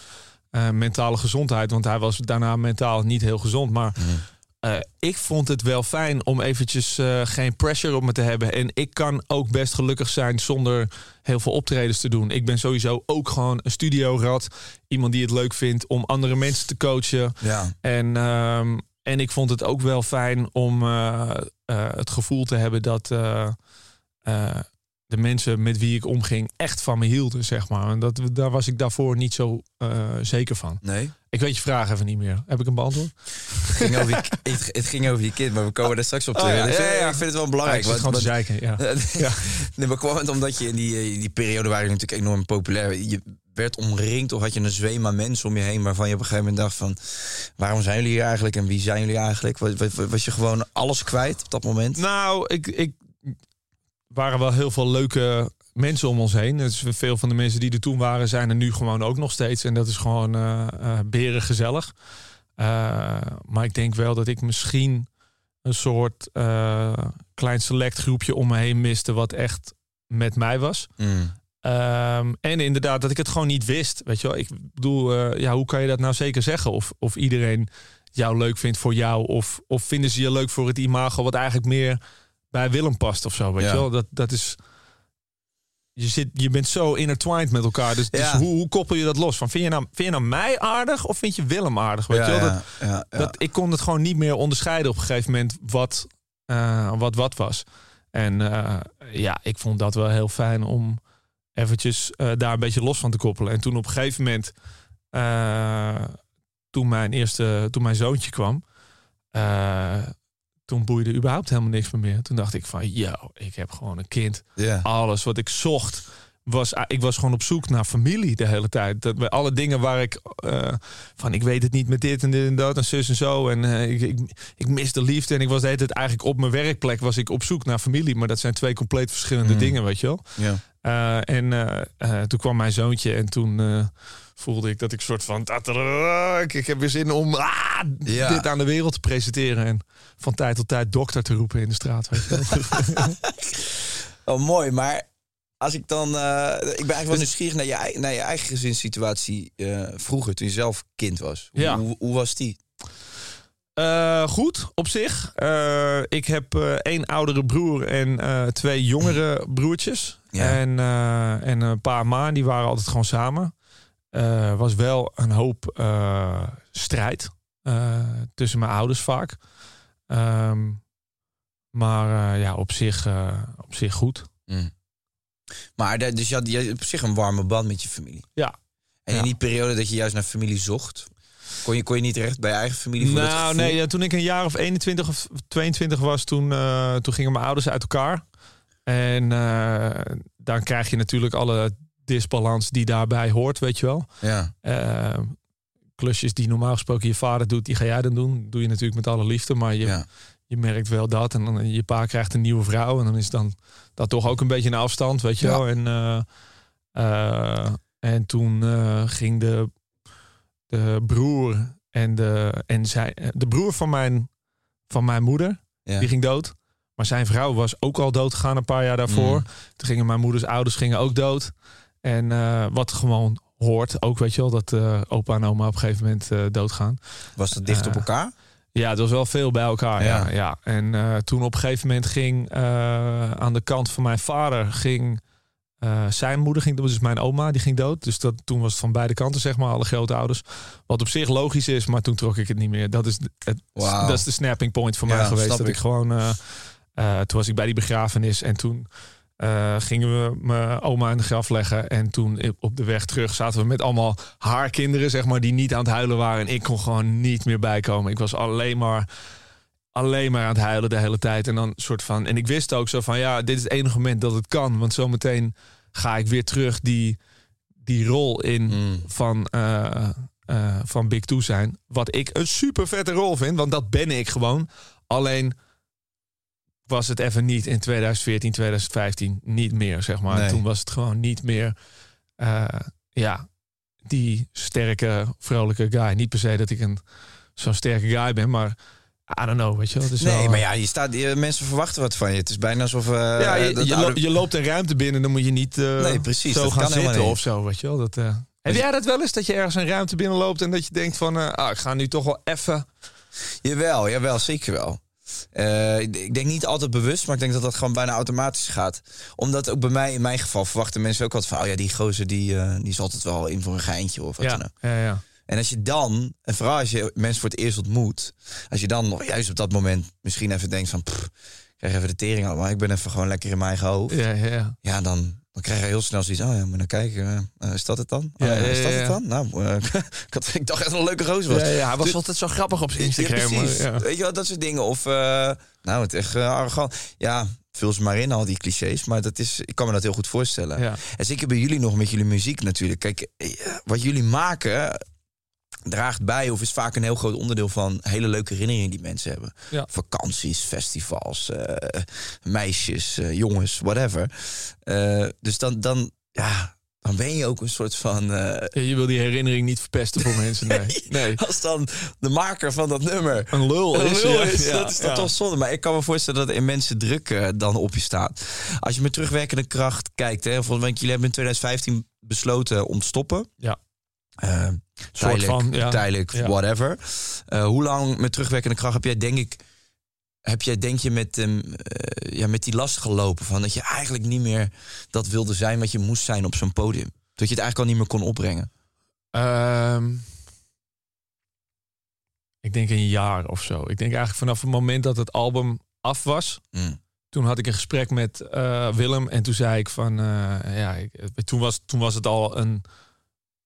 mentale gezondheid. Want hij was daarna mentaal niet heel gezond. Maar mm. ik vond het wel fijn om eventjes geen pressure op me te hebben. En ik kan ook best gelukkig zijn zonder heel veel optredens te doen. Ik ben sowieso ook gewoon een studiorad. Iemand die het leuk vindt om andere mensen te coachen. Ja. En. Um, en ik vond het ook wel fijn om uh, uh, het gevoel te hebben dat uh, de mensen met wie ik omging echt van me hielden, zeg maar. En dat, daar was ik daarvoor niet zo zeker van. Nee. Ik weet je vraag even niet meer. Heb ik een beantwoord? Het ging over je, het, ging over je kind, maar we komen daar straks op terug. Oh, ja, ik, vind, ja, ja. ik vind het wel belangrijk. Ja, ik gewoon te zeiken, ja. ja. nee, maar kwam het omdat je in die, die periode waren natuurlijk enorm populair. Je werd omringd of had je een zweem aan mensen om je heen... waarvan je op een gegeven moment dacht van... waarom zijn jullie hier eigenlijk en wie zijn jullie eigenlijk? Was, was je gewoon alles kwijt op dat moment? Nou, ik, ik waren wel heel veel leuke mensen om ons heen. Dus veel van de mensen die er toen waren, zijn er nu gewoon ook nog steeds. En dat is gewoon uh, uh, beren gezellig. Uh, maar ik denk wel dat ik misschien een soort klein select groepje om me heen miste... wat echt met mij was. Mm. Um, en inderdaad, dat ik het gewoon niet wist. Weet je wel, ik bedoel, uh, ja, hoe kan je dat nou zeker zeggen? Of, of iedereen jou leuk vindt voor jou, of, of vinden ze je leuk voor het imago, wat eigenlijk meer bij Willem past of zo. Weet ja. je wel, dat, dat is. Je, zit, je bent zo intertwined met elkaar. Dus, ja. dus hoe, hoe, koppel je dat los? Van, vind, je nou, vind je nou mij aardig of vind je Willem aardig? Weet ja, je wel? Dat, dat, ik kon het gewoon niet meer onderscheiden op een gegeven moment wat uh, wat, wat was. En uh, ja, ik vond dat wel heel fijn om eventjes uh, daar een beetje los van te koppelen. En toen op een gegeven moment, uh, toen mijn eerste, toen mijn zoontje kwam, uh, toen boeide überhaupt helemaal niks meer meer. Toen dacht ik van, yo, ik heb gewoon een kind. Yeah. Alles wat ik zocht was, ik was gewoon op zoek naar familie de hele tijd. Dat bij alle dingen waar ik uh, van, ik weet het niet met dit en dit en dat en zus en zo. En uh, ik, ik, ik mis de liefde. En ik was de hele tijd eigenlijk op mijn werkplek was ik op zoek naar familie. Maar dat zijn twee compleet verschillende Mm. dingen, weet je wel. Ja. Uh, en toen kwam mijn zoontje en toen voelde ik dat ik soort van... Ik, ik heb weer zin om ah, Ja. dit aan de wereld te presenteren. En van tijd tot tijd dokter te roepen in de straat. Weet je wel. Oh, mooi. Maar als ik dan... eh, ik ben eigenlijk wel Dus- nieuwsgierig naar je, naar je eigen gezinssituatie eh, vroeger, toen je zelf kind was. Hoe, Ja. hoe, hoe was die? Uh, goed, op zich. Ik heb één oudere broer en twee jongere broertjes. Ja. En, en een paar maan, die waren altijd gewoon samen. was wel een hoop strijd tussen mijn ouders vaak. Um, maar ja, op zich, op zich goed. Mm. Maar dus je had, je op zich een warme band met je familie. Ja. En in die periode dat je juist naar familie zocht, kon je, kon je niet terecht bij je eigen familie? Voor nou, nee, ja, toen ik een jaar of 21 of 22 was, toen, uh, toen gingen mijn ouders uit elkaar. En uh, dan krijg je natuurlijk alle disbalans die daarbij hoort, weet je wel. Ja. Uh, klusjes die normaal gesproken je vader doet, die ga jij dan doen. Doe je natuurlijk met alle liefde, maar je, ja. Je merkt wel dat. En dan je pa krijgt een nieuwe vrouw en dan is dan dat toch ook een beetje een afstand, weet je ja. wel. En, en toen ging de de broer en de, en zij, de broer van mijn, van mijn moeder, die ging dood. Maar zijn vrouw was ook al dood gegaan een paar jaar daarvoor. Mm. Toen gingen mijn moeders ouders gingen ook dood. En wat gewoon hoort, ook weet je wel, dat opa en oma op een gegeven moment doodgaan. Was dat dicht op elkaar? Ja, het was wel veel bij elkaar. Ja. ja, En toen op een gegeven moment ging aan de kant van mijn vader ging uh, zijn moeder ging, dus mijn oma, die ging dood. Dus dat, toen was het van beide kanten, zeg maar, alle grote ouders. Wat op zich logisch is, maar toen trok ik het niet meer. Dat is, het, dat is de snapping point voor mij geweest. Dat ik, ik gewoon, toen was ik bij die begrafenis en toen gingen we mijn oma in de graf leggen. En toen op de weg terug zaten we met allemaal haar kinderen, zeg maar, die niet aan het huilen waren. En ik kon gewoon niet meer bijkomen. Ik was alleen maar alleen maar aan het huilen de hele tijd. En dan soort van. En ik wist ook zo van ja, dit is het enige moment dat het kan. Want zometeen ga ik weer terug die, die rol in hmm. van, uh, uh, van Big Two zijn. Wat ik een super vette rol vind, want dat ben ik gewoon. Alleen was het even niet in 2014, 2015 niet meer, zeg maar. Toen was het gewoon niet meer, uh, ja, die sterke, vrolijke guy. Niet per se dat ik een zo'n sterke guy ben, maar I don't know, weet je wel. Is nee, maar ja, je staat, je, mensen verwachten wat van je. Het is bijna alsof... Uh, ja, je, je, loopt een ruimte binnen, dan moet je niet uh, nee, precies, zo gaan zitten of zo, weet je wel. Dat, uh... Heb jij dat wel eens, dat je ergens een ruimte binnenloopt en dat je denkt van... ah, ik ga nu toch wel even... Jawel, jawel, zeker wel. Ik denk niet altijd bewust, maar ik denk dat dat gewoon bijna automatisch gaat. Omdat ook bij mij, in mijn geval, verwachten mensen ook altijd van... oh ja, die gozer, die, die is altijd wel in voor een geintje of wat ja, dan ook. Ja, ja. En als je dan, en vooral als je mensen voor het eerst ontmoet, als je dan nog juist op dat moment misschien even denkt van, pff, krijg even de tering allemaal, ik ben even gewoon lekker in mijn eigen hoofd. Ja, ja. ja dan, dan krijg je heel snel zoiets, oh ja, maar dan kijken, uh, is dat het dan? Oh, ja, ja, is dat het dan? Nou, uh, ik, had, ik dacht echt een leuke roos was. Ja, hij was dus, altijd zo grappig op zijn Instagram. Weet je wat, dat soort dingen. Of, uh, nou, het echt arrogant. Ja, vul ze maar in, al die clichés. Maar dat is, ik kan me dat heel goed voorstellen. En zeker bij jullie nog met jullie muziek natuurlijk. Kijk, wat jullie maken, draagt bij of is vaak een heel groot onderdeel van hele leuke herinneringen die mensen hebben. Ja. Vakanties, festivals, uh, meisjes, uh, jongens, whatever. Uh, dus dan, dan, ja, dan ben je ook een soort van. Ja, je wil die herinnering niet verpesten voor mensen. Nee. nee. Als dan de maker van dat nummer een lul is, lul is ja. dat is toch zonde. Maar ik kan me voorstellen dat er in mensen druk dan op je staat. Als je met terugwerkende kracht kijkt, hè, volgens mij, jullie hebben in 2015 besloten om te stoppen. Ja. Tijdelijk, van, ja. tijdelijk whatever. Uh, hoe lang met terugwerkende kracht heb jij, denk ik, heb jij, denk je, met, um, uh, ja, met die last gelopen van dat je eigenlijk niet meer dat wilde zijn wat je moest zijn op zo'n podium? Dat je het eigenlijk al niet meer kon opbrengen? Um, ik denk een jaar of zo. Ik denk eigenlijk vanaf het moment dat het album af was. Mm. Toen had ik een gesprek met Willem en toen zei ik van, ja, ik, toen, was, toen was het al een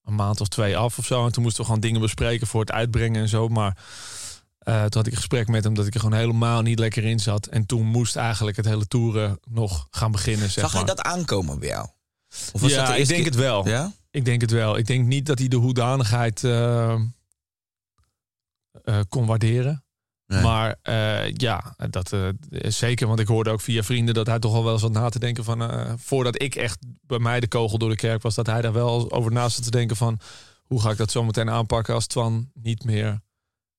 een maand of twee af of zo. En toen moesten we gewoon dingen bespreken voor het uitbrengen en zo. Maar uh, toen had ik een gesprek met hem dat ik er gewoon helemaal niet lekker in zat. En toen moest eigenlijk het hele toeren nog gaan beginnen. Zeg Zag maar. je dat aankomen bij jou? Of was ja, dat ik denk het wel. Ja? Ik denk het wel. Ik denk niet dat hij de hoedanigheid uh, uh, kon waarderen. Maar uh, ja, dat uh, zeker. Want ik hoorde ook via vrienden dat hij toch al wel eens wat na te denken van. Uh, voordat ik echt bij mij de kogel door de kerk was, dat hij daar wel over naast te denken van. Hoe ga ik dat zo meteen aanpakken als Twan niet meer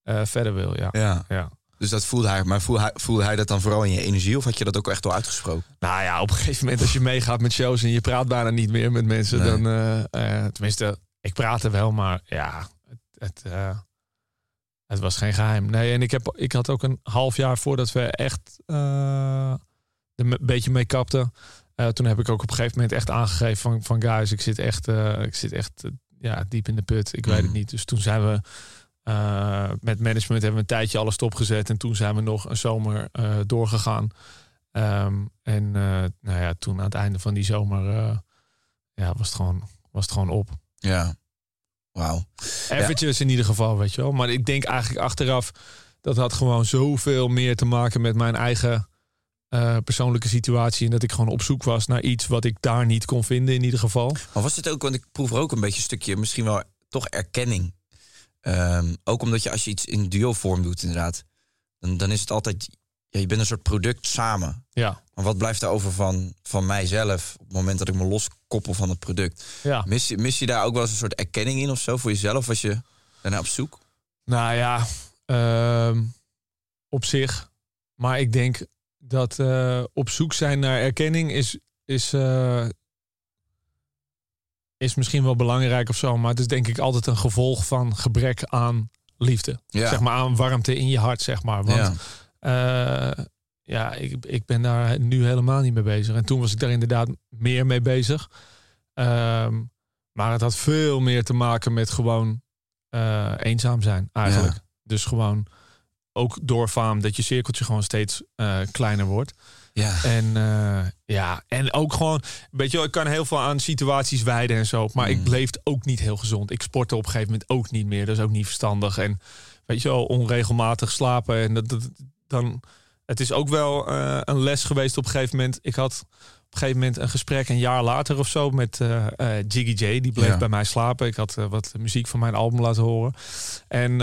verder wil? Ja. ja. ja. Dus dat voelde hij. Maar voelde hij, voelde hij dat dan vooral in je energie? Of had je dat ook echt al uitgesproken? Nou ja, op een gegeven moment als je meegaat met shows en je praat bijna niet meer met mensen. Nee. Dan, tenminste, ik praat er wel, maar ja, het, het Het was geen geheim. Nee, en ik, heb, ik had ook een half jaar voordat we echt uh, er een beetje mee kapten. Uh, toen heb ik ook op een gegeven moment echt aangegeven van, van guys, ik zit echt, uh, ik zit echt ja, diep in de put. Ik weet het niet. Dus toen zijn we met management hebben we een tijdje alles stopgezet. En toen zijn we nog een zomer doorgegaan. Um, en nou ja, toen aan het einde van die zomer ja, was, het gewoon, was het gewoon op. Ja. Wauw. Eventjes in ieder geval, weet je wel. Maar ik denk eigenlijk achteraf dat had gewoon zoveel meer te maken met mijn eigen uh, persoonlijke situatie. En dat ik gewoon op zoek was naar iets wat ik daar niet kon vinden, in ieder geval. Maar was het ook, want ik proef er ook een beetje een stukje, misschien wel toch erkenning. Um, ook omdat je als je iets in duo-vorm doet, inderdaad, dan, dan is het altijd ja, je bent een soort product samen. Ja. Maar wat blijft er over van, van mijzelf op het moment dat ik me loskoppel van het product? Ja. Mis, je, mis je daar ook wel eens een soort erkenning in of zo voor jezelf? Was je daarna op zoek? Nou ja, uh, op zich. Maar ik denk dat uh, op zoek zijn naar erkenning is, is, uh, is misschien wel belangrijk of zo. Maar het is denk ik altijd een gevolg van gebrek aan liefde. Ja. Zeg maar aan warmte in je hart, zeg maar. Want Ja. Ja, ik, ik ben daar nu helemaal niet mee bezig. En toen was ik daar inderdaad meer mee bezig. Um, maar het had veel meer te maken met gewoon uh, eenzaam zijn, eigenlijk. Ja. Dus gewoon ook door faam dat je cirkeltje gewoon steeds uh, kleiner wordt. Ja. En ja, en ook gewoon, weet je wel, ik kan heel veel aan situaties wijden en zo. Maar Mm. ik bleef ook niet heel gezond. Ik sportte op een gegeven moment ook niet meer. Dat is ook niet verstandig. En weet je wel, onregelmatig slapen. En dat, dat dan, het is ook wel uh, een les geweest op een gegeven moment. Ik had op een gegeven moment een gesprek een jaar later of zo met uh, uh, Jiggy J. Die bleef Ja. bij mij slapen. Ik had wat muziek van mijn album laten horen. En,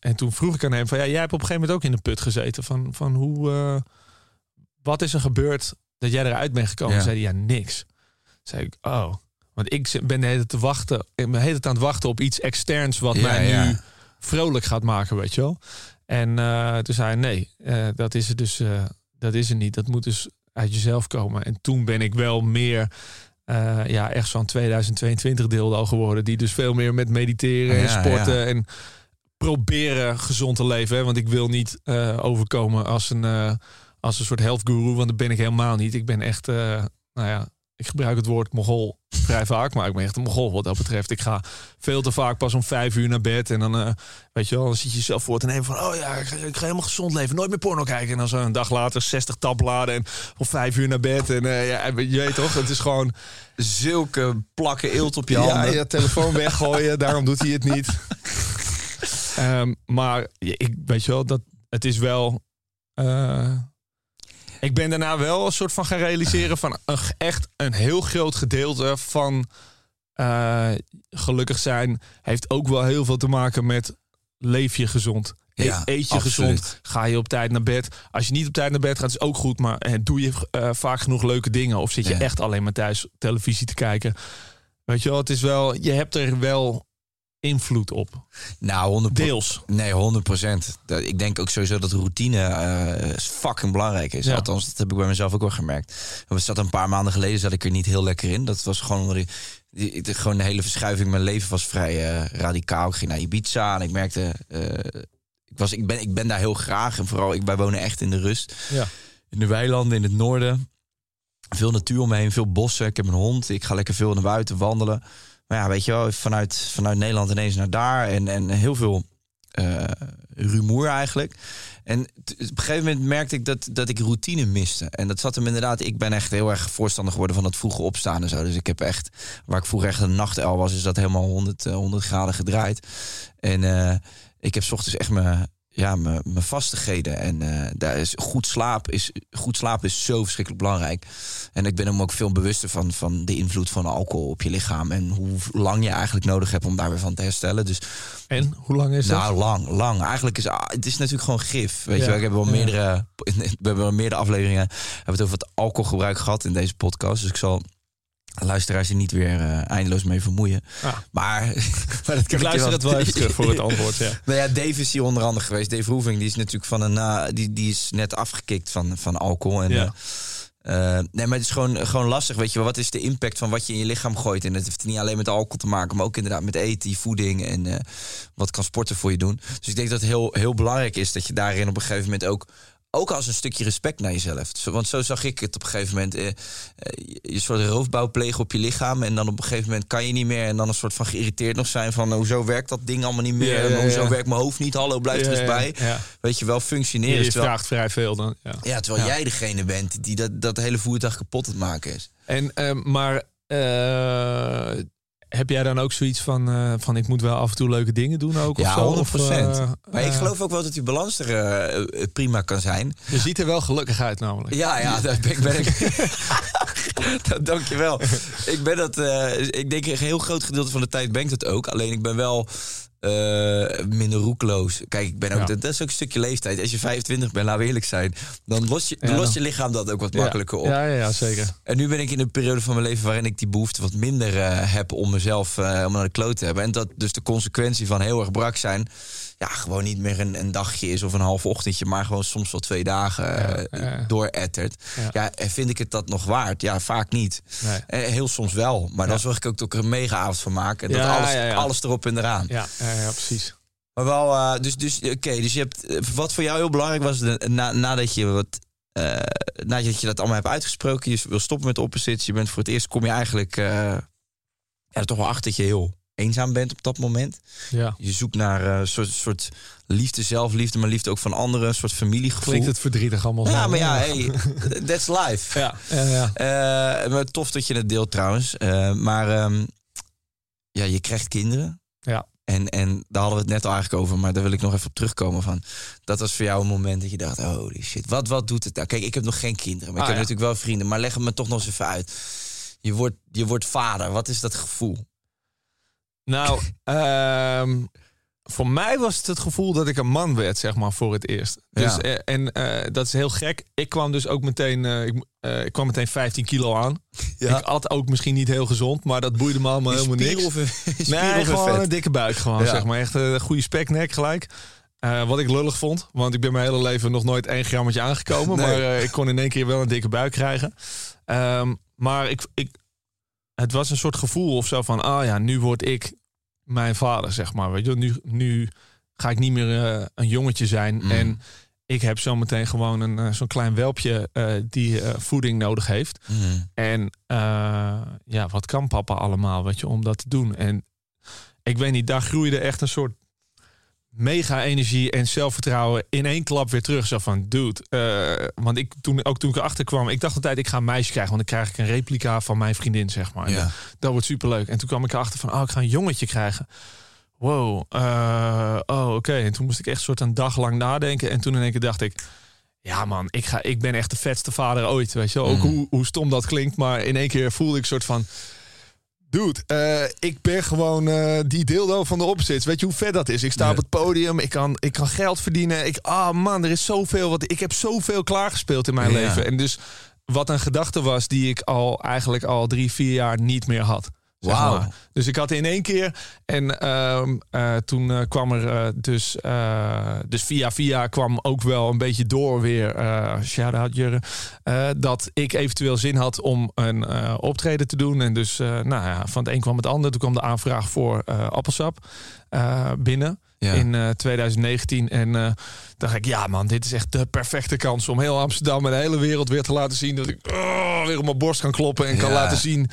en toen vroeg ik aan hem van ja, jij hebt op een gegeven moment ook in de put gezeten. Van, van hoe, wat is er gebeurd dat jij eruit bent gekomen? Ja. Zei hij ja, niks. Zei ik, oh. Want ik ben de hele te wachten. Ik ben de hele tijd aan het wachten op iets externs wat Ja, mij nu vrolijk gaat maken, weet je wel. En uh, toen zei hij, nee, uh, dat is het dus uh, dat is er niet. Dat moet dus uit jezelf komen. En toen ben ik wel meer, ja, echt zo'n 2022 deel al geworden. Die dus veel meer met mediteren en Ja, sporten ja. en proberen gezond te leven. Hè? Want ik wil niet overkomen als een, als een soort health guru, want dat ben ik helemaal niet. Ik ben echt, nou ja, ik gebruik het woord mogol vrij vaak, maar ik ben echt een mogol wat dat betreft. Ik ga veel te vaak pas om vijf uur naar bed en dan, uh, weet je wel, dan zit je jezelf voor te nemen van, oh ja, ik ga, ik ga helemaal gezond leven, nooit meer porno kijken. En dan zo een dag later 60 tabbladen en om vijf uur naar bed. En uh, ja, je weet toch, het is gewoon Zulke plakken eelt op je ja, handen. je telefoon weggooien, daarom doet hij het niet. um, maar ja, ik weet je wel, dat het is wel. Uh, ik ben daarna wel een soort van gaan realiseren van echt een heel groot gedeelte van uh, gelukkig zijn heeft ook wel heel veel te maken met leef je gezond. Ja, Eet je absoluut. gezond. Ga je op tijd naar bed. Als je niet op tijd naar bed gaat, is ook goed. Maar eh, doe je uh, vaak genoeg leuke dingen? Of zit je Ja. echt alleen maar thuis televisie te kijken? Weet je wel, het is wel. Je hebt er wel invloed op. Nou, 100 Deels. Nee, 100 procent. Ik denk ook sowieso dat routine uh, fucking belangrijk is. Ja. Althans, dat heb ik bij mezelf ook wel gemerkt. We zat een paar maanden geleden zat ik er niet heel lekker in. Dat was gewoon omdat ik, gewoon de hele verschuiving. Mijn leven was vrij uh, radicaal. Ik ging naar Ibiza en ik merkte. Uh, ik, was, ik, ben, ik ben daar heel graag. En vooral, ik, wij wonen echt in de rust. Ja. In de weilanden in het noorden. Veel natuur om me heen, veel bossen. Ik heb een hond. Ik ga lekker veel naar buiten wandelen. Maar ja, weet je wel, vanuit, vanuit Nederland ineens naar daar. En, en heel veel uh, rumoer eigenlijk. En op een gegeven moment merkte ik dat, dat ik routine miste. En dat zat hem inderdaad. Ik ben echt heel erg voorstander geworden van het vroege opstaan en zo. Dus ik heb echt, waar ik vroeger echt een nachtel was, is dat helemaal 100, uh, 100 graden gedraaid. En uh, ik heb 's ochtends echt mijn ja, mijn vastigheden. En uh, daar is goed slaap is goed slaap is zo verschrikkelijk belangrijk. En ik ben hem ook veel bewuster van, van de invloed van alcohol op je lichaam. En hoe lang je eigenlijk nodig hebt om daar weer van te herstellen. Dus, en hoe lang is dat? nou, lang, lang. Eigenlijk is het is natuurlijk gewoon gif. Weet Ja, je wel, ik heb wel meerdere, we hebben wel meerdere afleveringen hebben het over het alcoholgebruik gehad in deze podcast. Dus ik zal luisteraars er niet weer uh, eindeloos mee vermoeien. Ah. Maar, maar dat Ik luister het wel even terug voor het antwoord. Ja. nou ja, Dave is hier onder andere geweest. Dave Roeving, die is natuurlijk van een, uh, die, die is net afgekikt van, van alcohol. En, Ja. uh, Uh, nee, maar het is gewoon, gewoon lastig. Weet je wat is de impact van wat je in je lichaam gooit? En het heeft niet alleen met alcohol te maken, maar ook inderdaad met eten, voeding en uh, wat kan sporten voor je doen. Dus ik denk dat het heel, heel belangrijk is dat je daarin op een gegeven moment ook ook als een stukje respect naar jezelf. Want zo zag ik het op een gegeven moment. Eh, eh, je soort roofbouw plegen op je lichaam. En dan op een gegeven moment kan je niet meer. En dan een soort van geïrriteerd nog zijn van... hoezo werkt dat ding allemaal niet meer? Ja, hoezo werkt mijn hoofd niet? Hallo, blijf er eens bij. Weet je wel, functioneren. Je, vraagt vrij veel dan. Ja, terwijl jij degene bent die dat, dat hele voertuig kapot het maken is. En, uh, maar... Uh, heb jij dan ook zoiets van, uh, van ik moet wel af en toe leuke dingen doen ook? Ja, of zo? 100%. Of, uh, maar ik geloof ook wel dat die balans er uh, prima kan zijn. Je ziet er wel gelukkig uit namelijk. Ja, ja, dat ben ik. Ben ik Dankjewel. ik ben dat, ik denk een heel groot gedeelte van de tijd ben ik dat ook. Alleen ik ben wel uh, minder roekloos. Kijk, ik ben ook, dat, is ook een stukje leeftijd. Als je 25 bent, laten we eerlijk zijn, dan los je, ja, los je lichaam dat ook wat makkelijker op. Ja, ja, ja, zeker. En nu ben ik in een periode van mijn leven waarin ik die behoefte wat minder uh, heb om mezelf uh, om naar de kloot te hebben. En dat dus de consequentie van heel erg brak zijn ja, gewoon niet meer een, een dagje is of een half ochtendje, maar gewoon soms wel twee dagen ja, ja. doorettert. Ja. vind ik het dat nog waard? Ja, vaak niet. Nee. heel soms wel. Maar dan zorg ik ook dat ik er een mega avond van maak. En dat alles, alles erop en eraan. Ja, ja, precies. Maar wel, uh, dus, dus oké, dus je hebt, wat voor jou heel belangrijk was, de, na, nadat je wat, uh, nadat je dat allemaal hebt uitgesproken, je wil stoppen met oppositie, je bent voor het eerst, kom je eigenlijk, uh, ja, toch wel achter dat je heel eenzaam bent op dat moment. Ja. Je zoekt naar een uh, soort, soort liefde, zelfliefde, maar liefde ook van anderen, een soort familiegevoel. Klinkt het verdrietig allemaal. Ja, maar ja, hey, that's life. Ja, ja, ja. Uh, maar tof dat je het deelt trouwens. Uh, maar um, ja, je krijgt kinderen. Ja. En, en daar hadden we het net al eigenlijk over, maar daar wil ik nog even op terugkomen van. Dat was voor jou een moment dat je dacht, holy shit, wat, wat doet het nou? Kijk, ik heb nog geen kinderen, maar ah, ik heb ja. natuurlijk wel vrienden. Maar leg het me toch nog eens even uit. Je wordt, je wordt vader, wat is dat gevoel? Nou, um, voor mij was het het gevoel dat ik een man werd, zeg maar, voor het eerst. Dus, ja. uh, en uh, dat is heel gek. Ik kwam dus ook meteen, uh, ik, ik, kwam meteen 15 kilo aan. Ja. Ik at ook misschien niet heel gezond, maar dat boeide me allemaal helemaal niks. Of, nee, gewoon vet. een dikke buik, gewoon, ja. zeg maar. Echt een goede speknek gelijk. wat ik lullig vond, want ik ben mijn hele leven nog nooit één grammetje aangekomen. Nee. Maar ik kon in één keer wel een dikke buik krijgen. Um, maar ik, ik, het was een soort gevoel of zo van, ah ja, nu word ik mijn vader, zeg maar. Weet je, nu, nu ga ik niet meer uh, een jongetje zijn. Mm. En ik heb zometeen gewoon een uh, zo'n klein welpje uh, die voeding nodig heeft. Mm. En ja, wat kan papa allemaal, weet je, om dat te doen? En ik weet niet, daar groeide echt een soort mega energie en zelfvertrouwen in één klap weer terug. Zo van, dude. Uh, want ik toen, ook toen ik erachter kwam, ik dacht altijd, ik ga een meisje krijgen. Want dan krijg ik een replica van mijn vriendin, zeg maar. Ja. Dat wordt superleuk. En toen kwam ik erachter van, oh, ik ga een jongetje krijgen. Wow. Uh, oh, oké. Okay. En toen moest ik echt soort een dag lang nadenken. En toen in één keer dacht ik, ja man, ik, ga, ik ben echt de vetste vader ooit. Weet je wel? Ook mm. hoe, hoe stom dat klinkt. Maar in één keer voelde ik soort van Dude, uh, ik ben gewoon uh, die dildo van de opzits. Weet je hoe vet dat is? Ik sta op het podium, ik kan, ik kan geld verdienen. Ik, ah oh man, er is zoveel. Wat, ik heb zoveel klaargespeeld in mijn ja. leven. En dus wat een gedachte was die ik al eigenlijk al drie, vier jaar niet meer had. Zeg wow. maar. Dus ik had in één keer. En uh, uh, toen uh, kwam er dus. dus via via kwam ook wel een beetje door weer. Shout-out Jurre. dat ik eventueel zin had om een optreden te doen. En dus nou ja, van het een kwam het ander. Toen kwam de aanvraag voor Appelsap binnen. Ja. In 2019. En dacht ik, ja man, dit is echt de perfecte kans om heel Amsterdam en de hele wereld weer te laten zien. Dat ik oh, weer op mijn borst kan kloppen en ja. kan laten zien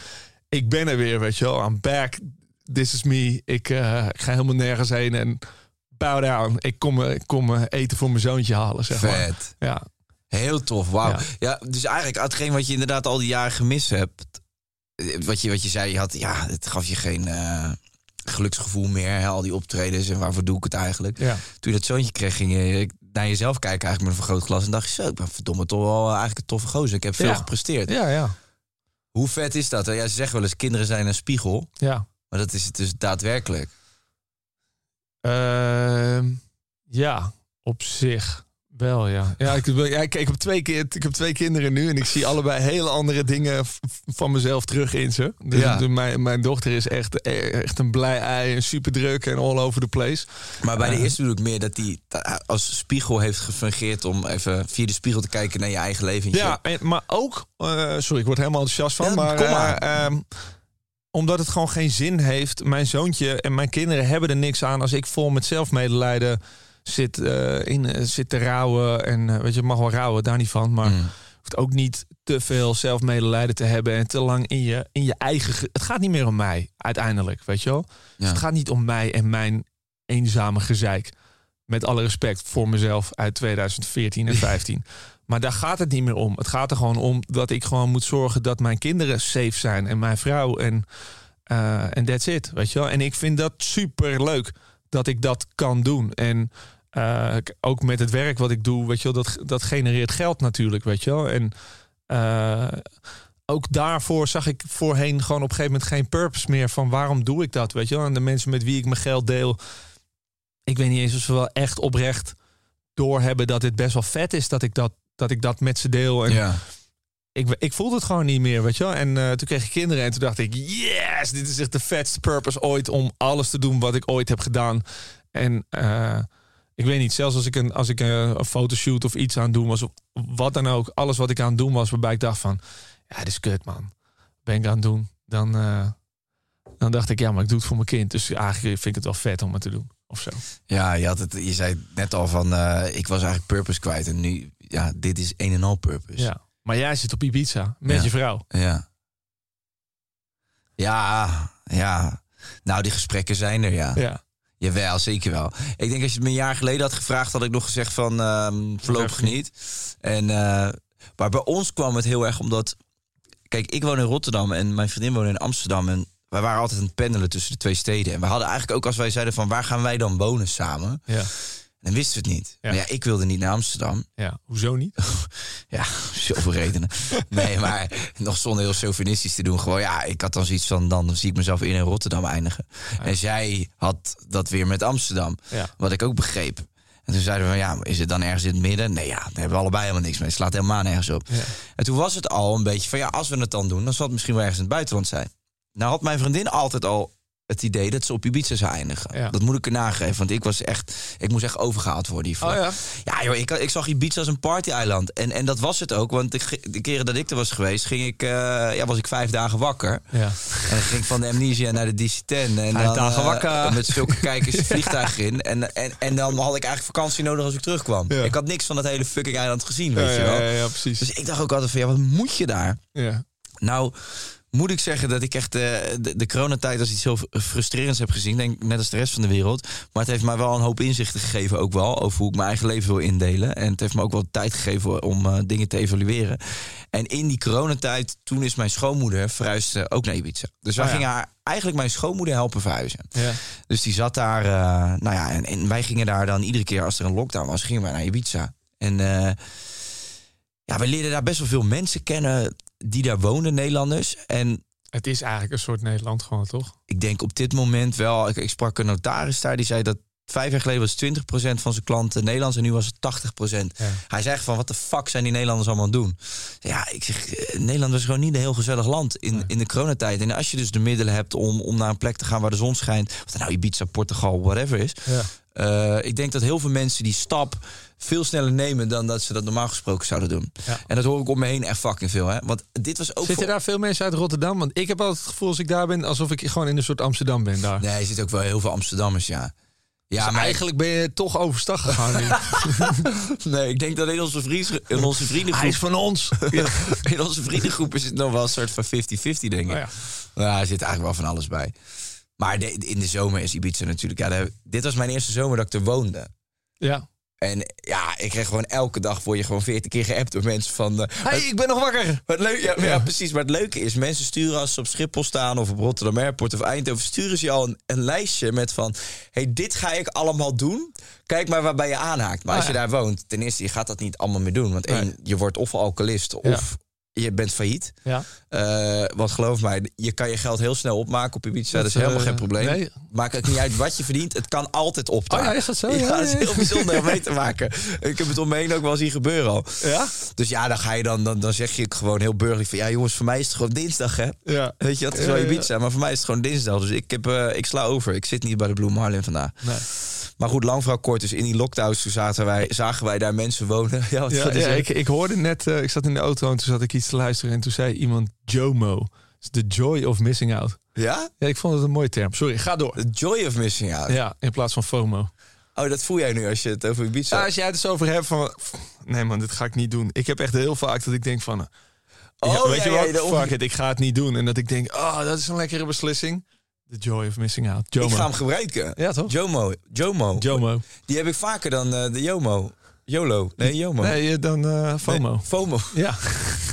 ik ben er weer, weet je wel. I'm back. This is me. Ik, uh, ik ga helemaal nergens heen en bow down. Ik kom, ik kom eten voor mijn zoontje halen, zeg Vet. maar. Ja. Heel tof, wauw. Ja. ja. dus eigenlijk hetgeen wat je inderdaad al die jaren gemist hebt. Wat je, wat je zei, je had, ja, het gaf je geen uh, geluksgevoel meer. Hè, al die optredens en waarvoor doe ik het eigenlijk. Ja. Toen je dat zoontje kreeg, ging je naar jezelf kijken eigenlijk met een vergrootglas. En dacht je zo, ik ben verdomme toch wel eigenlijk een toffe gozer. Ik heb veel ja. gepresteerd. Ja, ja. Hoe vet is dat? Ja, ze zeggen wel eens, kinderen zijn een spiegel. Ja. Maar dat is het dus daadwerkelijk. Uh, ja, op zich Wel, ja. Ja, ik, ja, ik, ik, heb twee, ik heb twee kinderen nu en ik zie allebei hele andere dingen van mezelf terug in ze. Dus ja. de, mijn, mijn dochter is echt, echt een blij ei en super druk en all over the place. Maar bij de uh, eerste bedoel ik meer dat hij als spiegel heeft gefungeerd om even via de spiegel te kijken naar je eigen leven. Ja, en, maar ook, uh, sorry, ik word helemaal enthousiast van, maar, kom maar. Uh, omdat het gewoon geen zin heeft. Mijn zoontje en mijn kinderen hebben er niks aan als ik vol met zelfmedelijden zit, uh, in, uh, zit te rouwen. En uh, weet je, mag wel rouwen, daar niet van. Maar mm. hoeft ook niet te veel zelfmedelijden te hebben en te lang in je, in je eigen. Het gaat niet meer om mij uiteindelijk, weet je wel. Ja. Dus het gaat niet om mij en mijn eenzame gezeik. Met alle respect voor mezelf uit 2014 en 15. maar daar gaat het niet meer om. Het gaat er gewoon om dat ik gewoon moet zorgen dat mijn kinderen safe zijn en mijn vrouw en en that's it, weet je wel. En ik vind dat super leuk dat ik dat kan doen. En uh, ook met het werk wat ik doe, weet je wel, dat, dat genereert geld natuurlijk, weet je wel. En uh, ook daarvoor zag ik voorheen gewoon op een gegeven moment geen purpose meer van waarom doe ik dat, weet je wel. En de mensen met wie ik mijn geld deel, ik weet niet eens of ze wel echt oprecht doorhebben dat het best wel vet is dat ik dat, dat, ik dat met ze deel. En ja. Ik, ik voelde het gewoon niet meer, weet je wel. En uh, toen kreeg ik kinderen en toen dacht ik, yes, dit is echt de vetste purpose ooit om alles te doen wat ik ooit heb gedaan. En uh, ik weet niet, zelfs als ik een, als ik een, fotoshoot of iets aan het doen was, of wat dan ook, alles wat ik aan het doen was, waarbij ik dacht van, ja, dit is kut man. Ben ik aan het doen? Dan, uh, dan dacht ik, ja, maar ik doe het voor mijn kind. Dus eigenlijk vind ik het wel vet om het te doen. Of zo. Ja, je, had het, je zei net al van, uh, ik was eigenlijk purpose kwijt. En nu, ja, dit is een en al purpose. Ja. Maar jij zit op Ibiza met ja. je vrouw. Ja. Ja, ja. Nou, die gesprekken zijn er, ja. Ja. Jawel, zeker wel. Ik denk als je het me een jaar geleden had gevraagd, had ik nog gezegd van uh, voorlopig niet. En, uh, maar bij ons kwam het heel erg omdat... Kijk, ik woon in Rotterdam en mijn vriendin woont in Amsterdam. En wij waren altijd aan het pendelen tussen de twee steden. En we hadden eigenlijk ook als wij zeiden van waar gaan wij dan wonen samen... Ja. Dan wisten we het niet. Ja. Maar ja, ik wilde niet naar Amsterdam. Ja, hoezo niet? ja, zoveel redenen. nee, maar nog zonder heel chauvinistisch te doen. Gewoon, ja, ik had dan zoiets van, dan zie ik mezelf in, in Rotterdam eindigen. Ja. En zij had dat weer met Amsterdam. Ja. Wat ik ook begreep. En toen zeiden we van, ja, is het dan ergens in het midden? Nee, ja, daar hebben we allebei helemaal niks mee. Het slaat helemaal nergens op. En toen was het al een beetje van, ja, als we het dan doen... dan zal het misschien wel ergens in het buitenland zijn. Nou had mijn vriendin altijd al het idee dat ze op Ibiza zou eindigen. Ja. Dat moet ik er nageven, want ik was echt, ik moest echt overgehaald worden hiervoor. Oh, ja? ja, joh, ik, ik zag Ibiza als een party-eiland en, en dat was het ook, want de, de keren dat ik er was geweest, ging ik, uh, ja, was ik vijf dagen wakker. Ja. En dan ging ik van de Amnesia naar de DC-10 en vijf dan dagen wakker. Uh, met zulke kijkers het vliegtuig in en, en, en dan had ik eigenlijk vakantie nodig als ik terugkwam. Ja. Ik had niks van dat hele fucking eiland gezien, weet ja, je wel. Ja, ja, precies. Dus ik dacht ook altijd van, ja, wat moet je daar? Ja. Nou, moet ik zeggen dat ik echt uh, de, de coronatijd als iets heel frustrerends heb gezien. Denk net als de rest van de wereld. Maar het heeft mij wel een hoop inzichten gegeven ook wel. Over hoe ik mijn eigen leven wil indelen. En het heeft me ook wel tijd gegeven om uh, dingen te evalueren. En in die coronatijd, toen is mijn schoonmoeder verhuisd ook naar Ibiza. Dus wij Oh ja. gingen haar eigenlijk mijn schoonmoeder helpen verhuizen. Ja. Dus die zat daar, uh, nou ja, en, en, wij gingen daar dan iedere keer als er een lockdown was, gingen wij naar Ibiza. En uh, ja, we leerden daar best wel veel mensen kennen die daar woonden, Nederlanders. En Het is eigenlijk een soort Nederland gewoon, toch? ik denk op dit moment wel, ik, ik sprak een notaris daar, die zei dat vijf jaar geleden was 20% van zijn klanten Nederlands en nu was het 80%. Ja. Hij zegt van, wat de fuck zijn die Nederlanders allemaal aan doen? Ja, ik zeg, eh, Nederland is gewoon niet een heel gezellig land in, in de coronatijd. En als je dus de middelen hebt om, om naar een plek te gaan waar de zon schijnt, of nou Ibiza, Portugal, whatever is. Ja. Uh, ik denk dat heel veel mensen die stap veel sneller nemen dan dat ze dat normaal gesproken zouden doen. Ja. En dat hoor ik om me heen echt fucking veel. Hè? Want dit was ook. Zitten voor- daar veel mensen uit Rotterdam? Want ik heb altijd het gevoel als ik daar ben, alsof ik gewoon in een soort Amsterdam ben daar. Nee, er zitten ook wel heel veel Amsterdammers, ja. Ja, Dus maar eigenlijk ben je toch overstag gegaan nu. nee, ik denk dat in onze, vries, in onze Hij vriendengroep. is van ons. in onze vriendengroep is het nog wel een soort van 50-50, denk ik. Oh ja. Ja, er zit eigenlijk wel van alles bij. Maar de- in de zomer is Ibiza natuurlijk. Ja, de- dit was mijn eerste zomer dat ik er woonde. ja. En ja, ik kreeg gewoon elke dag voor je gewoon 40 keer geappt door mensen van. eh, Hey, ik ben nog wakker. Wat leuk, ja, ja. Ja. precies. Maar het leuke is, mensen sturen als ze op Schiphol staan of op Rotterdam Airport of Eindhoven, sturen ze je al een, een lijstje met van, hey, dit ga ik allemaal doen. Kijk maar waarbij je aanhaakt. Maar Ah, als je ja. daar woont, ten eerste, je gaat dat niet allemaal meer doen. Want één, je wordt of alcoholist of. Je bent failliet. Ja. Uh, want geloof mij, je kan je geld heel snel opmaken op Ibiza. Dat, dat is helemaal uh, geen probleem. Nee. Maakt het niet uit wat je verdient. Het kan altijd op. Oh ja, is dat zo? Ja, ja, dat is heel bijzonder om mee te maken. Ik heb het om me heen ook wel zien gebeuren al. Ja? Dus ja, dan ga je dan, dan, dan zeg je gewoon heel burgerlijk van... Ja jongens, voor mij is het gewoon dinsdag hè. Ja. Weet je, dat is wel Ibiza. Maar voor mij is het gewoon dinsdag. Dus ik, heb, uh, ik sla over. Ik zit niet bij de Blue Marlin vandaag. Nee. Maar goed, lang verhaal kort. Dus in die lockdowns toen zagen wij, zagen wij daar mensen wonen. Ja, wat ja, ja ik, ik hoorde net, ik zat in de auto en toen zat ik iets te luisteren. En toen zei iemand Jomo. The joy of missing out. Ja? Ja, ik vond het een mooie term. Sorry, ga door. The joy of missing out. Ja, in plaats van FOMO. Oh, dat voel jij nu als je het over Ibiza... Ja, als jij het eens over hebt van... Nee man, dit ga ik niet doen. Ik heb echt heel vaak dat ik denk van... Oh, ja, weet ja, je wat? Fuck it, ik ga het niet doen. En dat ik denk, oh, dat is een lekkere beslissing. The joy of missing out. Jomo. Ik ga hem gebruiken. Ja, toch? Jomo. Jomo. Jomo. Die heb ik vaker dan uh, de Jomo. YOLO. Nee, Jomo. Nee, dan uh, FOMO. Nee, FOMO. Ja.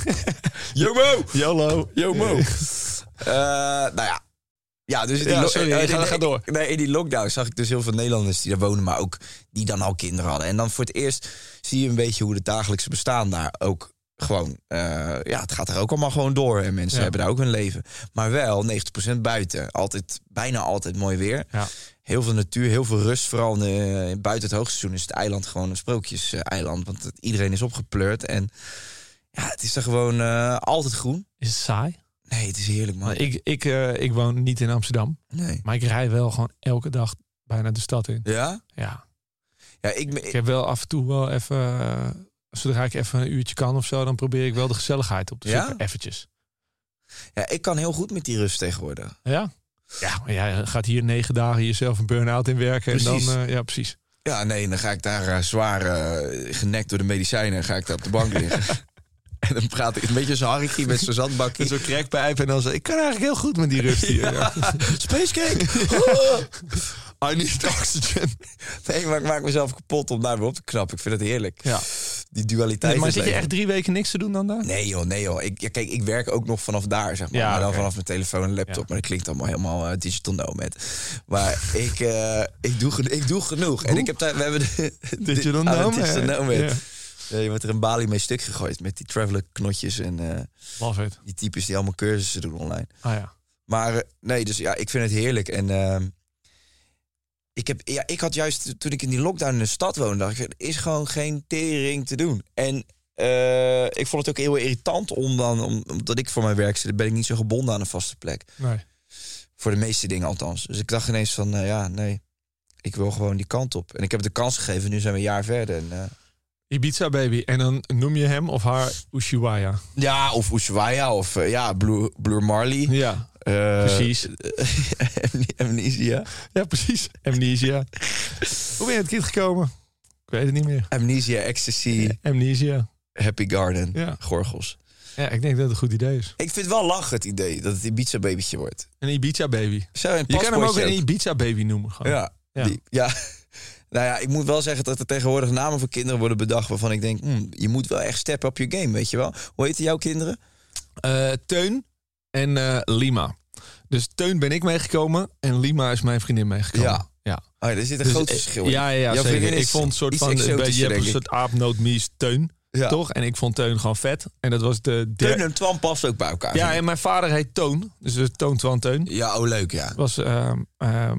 Jomo. YOLO. Jomo. Uh, nou ja. Ja, dus die, ja, sorry, uh, ga, ga door. Nee, in die lockdown zag ik dus heel veel Nederlanders die daar wonen, maar ook die dan al kinderen hadden. En dan voor het eerst zie je een beetje hoe het dagelijkse bestaan daar ook gewoon, uh, ja, het gaat er ook allemaal gewoon door. En mensen ja. hebben daar ook hun leven. Maar wel 90% buiten. Altijd, bijna altijd mooi weer. Ja. Heel veel natuur, heel veel rust. Vooral in, uh, buiten het hoogseizoen is het eiland gewoon een sprookjes-eiland. Want het, iedereen is opgepleurd. En ja, het is er gewoon uh, altijd groen. Is het saai? Nee, het is heerlijk, man. Ik, ik, ik woon niet in Amsterdam. Nee. Maar ik rij wel gewoon elke dag bijna de stad in. Ja? Ja. Ja, ik, ik heb wel af en toe wel even zodra ik even een uurtje kan of zo, dan probeer ik wel de gezelligheid op te zoeken. Ja? Eventjes. Ja, ik kan heel goed met die rust tegenwoordig. Ja? Ja, maar jij gaat hier negen dagen jezelf een burn-out in werken. Precies. En dan, uh, ja, precies. Ja, nee, dan ga ik daar uh, zwaar uh, genekt door de medicijnen. ga ik daar op de bank liggen. en dan praat ik een beetje zo Harry met zo'n zandbakje. Zo'n crackpijp. En dan zo, ik kan eigenlijk heel goed met die rust hier. ja. Space cake! I need oxygen. Nee, maar ik maak mezelf kapot om daar weer op te knappen. Ik vind het heerlijk. Ja. Die dualiteit. Nee, maar zit je echt drie weken niks te doen dan daar? Nee joh, nee joh. Ik, ja, kijk, ik werk ook nog vanaf daar, zeg maar. Ja, maar dan okay. vanaf mijn telefoon en laptop. Ja. Maar dat klinkt allemaal helemaal uh, digital nomad. Maar ik, uh, ik, doe, ik doe genoeg. En ik heb daar, we hebben de, digital de, nomad. digital nomad. Ja. Je wordt er een balie mee stuk gegooid met die traveler knotjes en uh, Love it. die types die allemaal cursussen doen online. Ah ja. Maar nee, dus ja, ik vind het heerlijk. En uh, ik, heb, ja, ik had juist toen ik in die lockdown in de stad woonde, dacht ik, er is gewoon geen tering te doen. En uh, ik vond het ook heel irritant om dan, om, omdat ik voor mijn werk zit, ben ik niet zo gebonden aan een vaste plek. Nee. Voor de meeste dingen althans. Dus ik dacht ineens van, uh, ja, nee, ik wil gewoon die kant op. En ik heb de kans gegeven, nu zijn we een jaar verder. En, uh, Ibiza Baby. En dan noem je hem of haar Ushuaia. Ja, of Ushuaia of uh, ja, Blue, Blue Marley. Ja, uh, precies. Amnesia. Ja, precies. Amnesia. Hoe ben je het kind gekomen? Ik weet het niet meer. Amnesia, Ecstasy. Amnesia. Happy Garden. Ja. Gorgels. Ja, ik denk dat het een goed idee is. Ik vind wel lachen het idee dat het Ibiza babytje wordt. Een Ibiza baby. Zo, een je kan hem ook een Ibiza baby noemen. Gewoon. Ja. Ja. Die, ja. Nou ja, ik moet wel zeggen dat er tegenwoordig namen voor kinderen worden bedacht... waarvan ik denk, hmm, je moet wel echt step up je game, weet je wel. Hoe heten jouw kinderen? Uh, Teun en uh, Lima. Dus Teun ben ik meegekomen en Lima is mijn vriendin meegekomen. Ja. ja. Oh, er zit een dus, groot verschil in. Ja, ja, ja zeker. Ik vond een soort van... Je hebt een soort aapnootmies Teun. Ja. Toch? En ik vond Teun gewoon vet. En dat was de... Teun en Twan past ook bij elkaar. Ja, en mijn vader heet Toon. Dus Toon, Twan, Teun. Ja, oh leuk, ja. Was, uh, uh,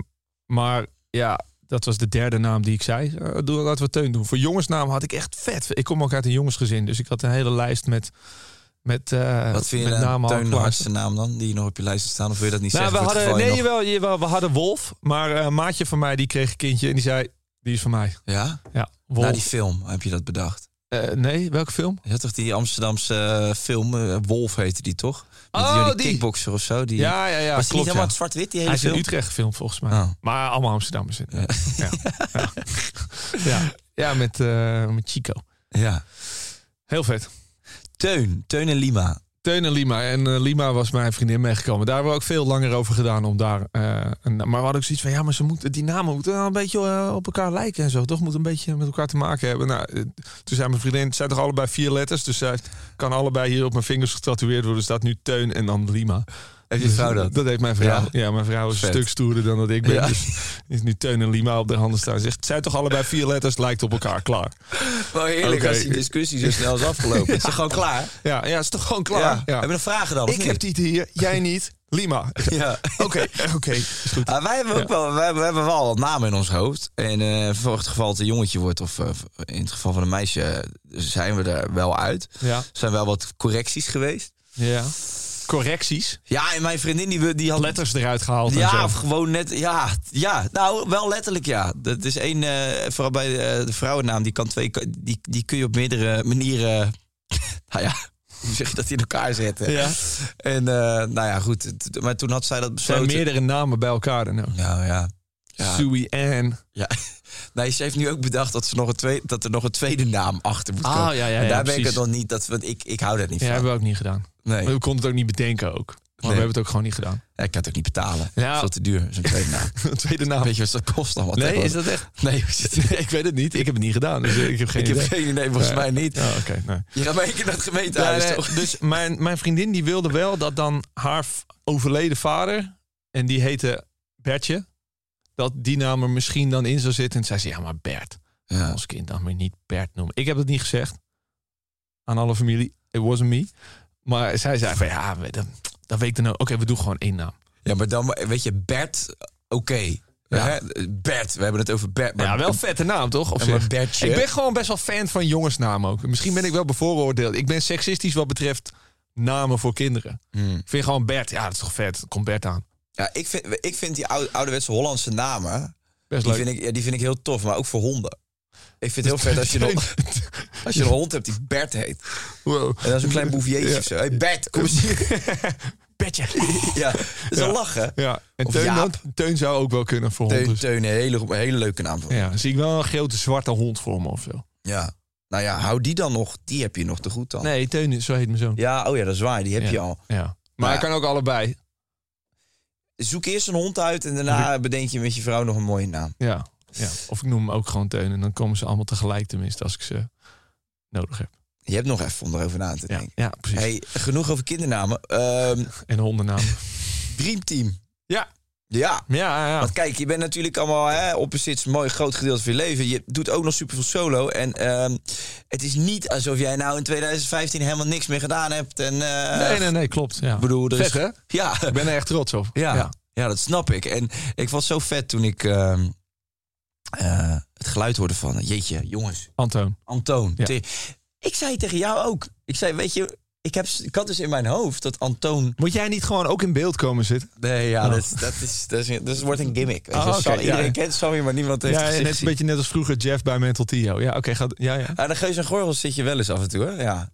maar ja, dat was de derde naam die ik zei. Uh, doe, laten we Teun doen. Voor jongensnaam had ik echt vet. Ik kom ook uit een jongensgezin. Dus ik had een hele lijst met... Met, uh, Wat vind je met naam Teun de hardste naam dan? Die nog op je lijst staan? Of wil je dat niet nou, zeggen? We hadden, nee, nog... jawel, jawel, we hadden Wolf. Maar een maatje van mij die kreeg een kindje. En die zei, die is van mij. Ja? Ja, Wolf. Na die film heb je dat bedacht? Uh, nee, welke film? Je had toch die Amsterdamse uh, film, uh, Wolf heette die toch? Met oh, die, die kickboxer of zo. Die, ja, ja, ja. Was die klopt, niet helemaal ja. zwart-wit, die hele Hij is film? in Utrecht gefilmd volgens mij. Oh. Maar allemaal Amsterdammers. Ja. Ja. Ja. ja. ja. met, met Chico. Ja. Heel vet. Teun, Teun en Lima. Teun en Lima. En uh, Lima was mijn vriendin meegekomen. Daar hebben we ook veel langer over gedaan om daar. Uh, een, maar we hadden ook zoiets van ja, maar ze moeten, die namen moeten wel een beetje uh, op elkaar lijken en zo. Toch moet een beetje met elkaar te maken hebben. Nou, toen zei mijn vriendin, het zijn toch allebei vier letters. Dus zij kan allebei hier op mijn vingers getatoeëerd worden. Er staat nu Teun en dan Lima. Heeft je vrouw dat? Dat heeft mijn vrouw. Ja. Ja, mijn vrouw is Vet. een stuk stoerder dan dat ik ben. Ja. Dus is nu Teun en Lima op de handen staan. Zegt, zijn toch allebei vier letters, lijkt op elkaar, klaar. Wel heerlijk als die discussie zo snel is afgelopen. Het is gewoon klaar. Ja, ja, is toch gewoon klaar? Hebben we nog vragen dan? Ik niet? heb die hier, jij niet. Lima. Ja. Oké, oké. Ah, wij hebben ook wel, wij hebben, we hebben wel wat namen in ons hoofd. En eh, voor het geval het een jongetje wordt, of in het geval van een meisje, zijn we er wel uit. Ja, Er zijn wel wat correcties geweest. ja. Correcties. Ja, en mijn vriendin die, die had. Letters eruit gehaald en Ja, zo. of gewoon net. Ja, ja, nou wel letterlijk ja. Dat is één, eh, vooral bij de, de vrouwennaam, die kan twee, die, die kun je op meerdere manieren. nou ja, hoe zeg je dat in elkaar zetten? Ja. En eh, nou ja, goed. Maar toen had zij dat Er zijn besloten. meerdere namen bij elkaar dan ook. Nou ja. Ja. Sui Ann. Ja. Nee, ze heeft nu ook bedacht dat, ze nog een tweede, dat er nog een tweede naam achter moet Ah, komen. ja, ja, en ja, daar ben ik het nog niet. Dat, want ik, ik hou daar niet Ja, van. hebben we ook niet gedaan. Nee. We konden het ook niet bedenken ook. Maar Nee. we hebben het ook gewoon niet gedaan. Ja, ik kan het ook niet betalen. Ja. Dat is te duur, zo'n tweede naam. Tweede naam. Weet je wat dat kost dan? Wat Nee, is dat echt? Nee, het? ik weet het niet. Ik heb het niet gedaan. Dus ik heb geen ik idee. heb geen idee, volgens mij niet. Ja, oké. nee. Je gaat maar één keer naar het gemeentehuis, Ja, toch? dus mijn, mijn vriendin die wilde wel dat dan haar overleden vader, en die heette Bertje, dat die naam er misschien dan in zou zitten. En zei ze, ja maar Bert, ons kind dan weer niet Bert noemen. Ik heb dat niet gezegd aan alle familie. It wasn't me. Maar zij zei van, ja, dat, dat weet ik dan ook. Oké, we doen gewoon één naam. ja, maar dan, weet je, Bert, oké. Ja. Bert, we hebben het over Bert. Maar ja, wel een vette naam, toch? Op maar zich. Bertje. Ik ben gewoon best wel fan van jongensnamen ook. Misschien ben ik wel bevooroordeeld. Ik ben seksistisch wat betreft namen voor kinderen. Hmm. Ik vind gewoon Bert, ja, dat is toch vet. Komt Bert aan. Ja, ik vind, ik vind die oude, ouderwetse Hollandse namen, Best die leuk. vind, ik, ja, die vind ik heel tof, maar ook voor honden. Ik vind het heel vet als je, nog, als je een hond hebt die Bert heet. Wow. En dat is een klein bouviertje Ja. of zo. Hey Bert, kom eens hier. Bertje. Ja, dat is een lachen. Ja, en Of Teun, zou ook wel kunnen voor. Teun. Teun, een hele, een hele leuke naam voor. Ja, dan zie ik wel een grote zwarte hond voor me of zo. Ja. Nou ja, hou die dan nog. Die heb je nog te goed dan. Nee, Teun, zo heet mijn zoon. Ja, oh ja, dat is waar. Die heb Ja. je al. Ja. Maar Maar- hij kan ook allebei. Zoek eerst een hond uit en daarna bedenk je met je vrouw nog een mooie naam. Ja. ja. Of ik noem hem ook gewoon Teun. En dan komen ze allemaal tegelijk tenminste als ik ze nodig heb. Je hebt nog even om erover na te Ja, denken. ja precies. Hey, genoeg over kindernamen. Ehm En hondennaam. Dreamteam. Ja. Ja. Ja, ja, ja. Want kijk, je bent natuurlijk allemaal hè, opposites, een mooi groot gedeelte van je leven. Je doet ook nog super veel solo. En ehm, het is niet alsof jij nou in 2015 helemaal niks meer gedaan hebt. En, eh, Nee, nee, nee, klopt. Ja. Ik bedoel, er is- Vet, hè? Ja, Ik ben er echt trots op. ja, ja. dat snap ik. En ik het zo vet toen ik ehm, eh, het geluid hoorde van... Jeetje, jongens, Antoon. Antoon. Ja. Ik zei tegen jou ook. Ik zei, weet je, ik, heb, ik had dus in mijn hoofd dat Antoon... Moet jij niet gewoon ook in beeld komen zitten? Nee, ja, Oh. dat, is, dat, is, dat, is, dat wordt een gimmick. Weet je. Oh, oké, Sam- ja, iedereen ja. kent Sammy, maar niemand heeft Ja, het net een beetje net als vroeger Jeff bij Mental Tio. Ja, oké, gaat. ja, ja. Ja, de Geus en Gorgels zit je wel eens af en toe, hè? Ja.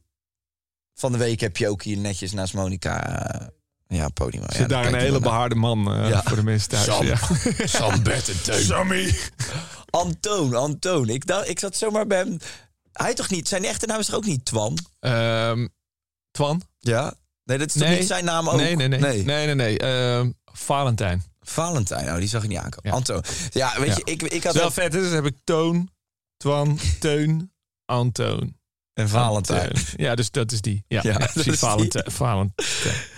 Van de week heb je ook hier netjes naast Monica... eh, ja, podium. Ja, Zit daar daar een hele behaarde man eh, Ja. voor de mensen thuis. Sam. Ja. Sam, Bert en Teun. Sammy. Antoon, Antoon. Ik, dacht, ik zat zomaar bij hem... Hij toch niet... Zijn echte naam is toch ook niet Twan? Ehm, Twan? Ja. Nee, dat is toch Nee. niet zijn naam ook? Nee, nee, nee. Nee, nee, nee. Ehm, Valentijn. Valentijn, oh, die zag ik niet aankomen. Ja. Antoon. Ja, weet Ja. je, ik, ik had Wel vet? Dus heb ik Toon, Twan, Teun, Antoon. En Valentijn. Ja, dus dat is die. Ja, Ja, precies. Valentijn. Valentijn.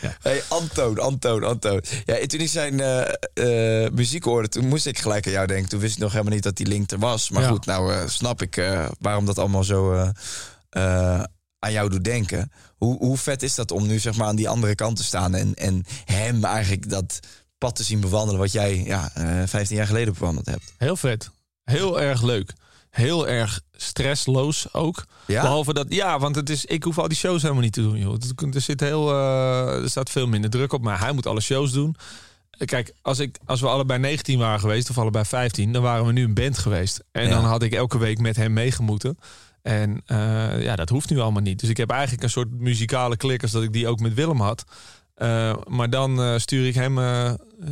Ja. Hey, Antoon, Antoon, Antoon. Ja, en toen ik zijn eh, muziek hoorde, toen moest ik gelijk aan jou denken. Toen wist ik nog helemaal niet dat die link er was. Maar Ja. goed, nou eh, snap ik waarom dat allemaal zo aan jou doet denken. Hoe, hoe vet is dat om nu zeg maar aan die andere kant te staan en, en hem eigenlijk dat pad te zien bewandelen wat jij ja, eh 15 jaar geleden bewandeld hebt? Heel vet. Heel erg leuk. Heel erg stressloos ook. Ja? Behalve dat, ja, want het is, ik hoef al die shows helemaal niet te doen. Joh. Er, zit heel, eh, er staat veel minder druk op, maar hij moet alle shows doen. Kijk, als, ik, als we allebei 19 waren geweest, of allebei 15, dan waren we nu een band geweest. En Ja. dan had ik elke week met hem meegemoeten. En eh, ja, dat hoeft nu allemaal niet. Dus ik heb eigenlijk een soort muzikale klikkers dat ik die ook met Willem had. Eh, maar dan stuur ik hem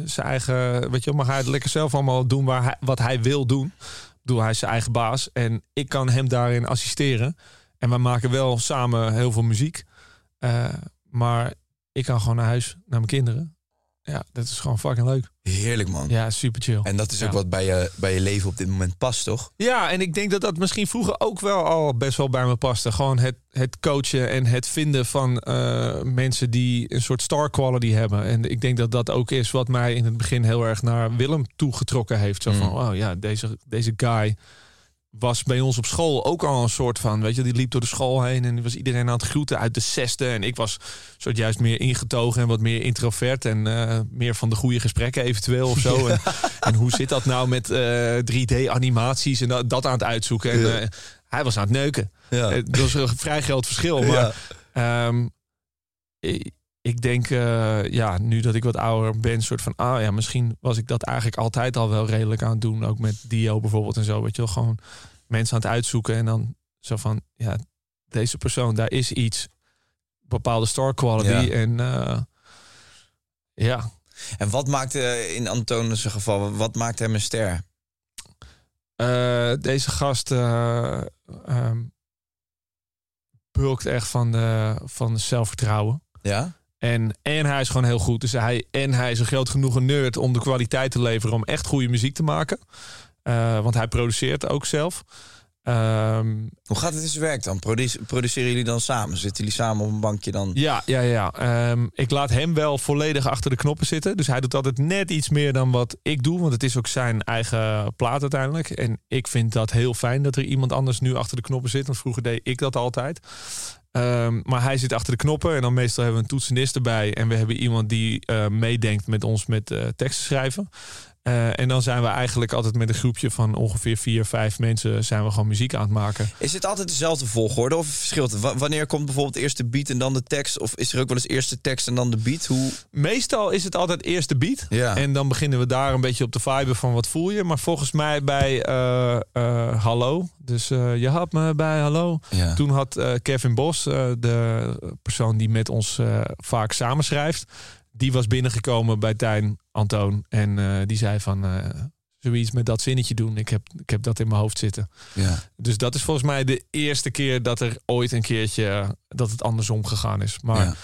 zijn eigen. Weet je, mag hij het lekker zelf allemaal doen waar hij, wat hij wil doen. Bedoel, hij is zijn eigen baas. En ik kan hem daarin assisteren. En we maken wel samen heel veel muziek. Eh, maar ik kan gewoon naar huis, naar mijn kinderen. ja, dat is gewoon fucking leuk. Heerlijk, man. Ja, super chill. En dat is ook Ja. wat bij je, bij je leven op dit moment past, toch? Ja, en ik denk dat dat misschien vroeger ook wel al best wel bij me paste. Gewoon het, het coachen en het vinden van eh, mensen die een soort star quality hebben. En ik denk dat dat ook is wat mij in het begin heel erg naar Willem toegetrokken heeft. Zo van, Mm. oh ja, deze, deze guy was bij ons op school ook al een soort van, weet je, die liep door de school heen en die was iedereen aan het groeten uit de zesde. En ik was soort juist meer ingetogen en wat meer introvert en eh, meer van de goede gesprekken eventueel of zo. En, en hoe zit dat nou met eh 3D-animaties en dat, dat aan het uitzoeken. En Ja. eh, hij was aan het neuken. Ja. Eh, Dat was een vrij groot verschil. Maar ehm, ik, denk, eh, ja, nu dat ik wat ouder ben, soort van, ah ja, misschien was ik dat eigenlijk altijd al wel redelijk aan het doen. Ook met Dio bijvoorbeeld en zo. Weet je wel, gewoon mensen aan het uitzoeken en dan zo van, ja, deze persoon, daar is iets, bepaalde star quality. Ja. En eh, ja, En wat maakte in Antonis geval, wat maakte hem een ster? Eh, deze gast eh, ehm, bulkt echt van, de, van de zelfvertrouwen. Ja? En, en hij is gewoon heel goed. Dus hij, en hij is een groot genoeg nerd om de kwaliteit te leveren om echt goede muziek te maken. Eh, want hij produceert ook zelf. Ehm, Hoe gaat het in zijn werk dan? Produce- produceren jullie dan samen? Zitten jullie samen op een bankje dan? ja, ja, ja. Ehm, ik laat hem wel volledig achter de knoppen zitten. Dus hij doet altijd net iets meer dan wat ik doe. Want het is ook zijn eigen plaat uiteindelijk. En ik vind dat heel fijn dat er iemand anders nu achter de knoppen zit. Want vroeger deed ik dat altijd. Ehm, maar hij zit achter de knoppen. En dan meestal hebben we een toetsenist erbij. En we hebben iemand die eh, meedenkt met ons met eh, teksten schrijven. Eh, en dan zijn we eigenlijk altijd met een groepje van ongeveer vier, vijf mensen... zijn we gewoon muziek aan het maken. Is het altijd dezelfde volgorde of verschilt het? Wanneer komt bijvoorbeeld eerst de beat en dan de tekst? Of is er ook wel eens eerst de tekst en dan de beat? Hoe? Meestal is het altijd eerst de beat. Ja. En dan beginnen we daar een beetje op te viben van wat voel je. Maar volgens mij bij eh, Hallo. Dus je had me bij Hallo. Ja. Toen had Kevin Bos, de persoon die met ons vaak samenschrijft. Die was binnengekomen bij Tijn Antoon. En eh, die zei van eh, zoiets met dat zinnetje doen. Ik heb, ik heb dat in mijn hoofd zitten. ja. Dus dat is volgens mij de eerste keer dat er ooit een keertje eh, dat het andersom gegaan is. Maar.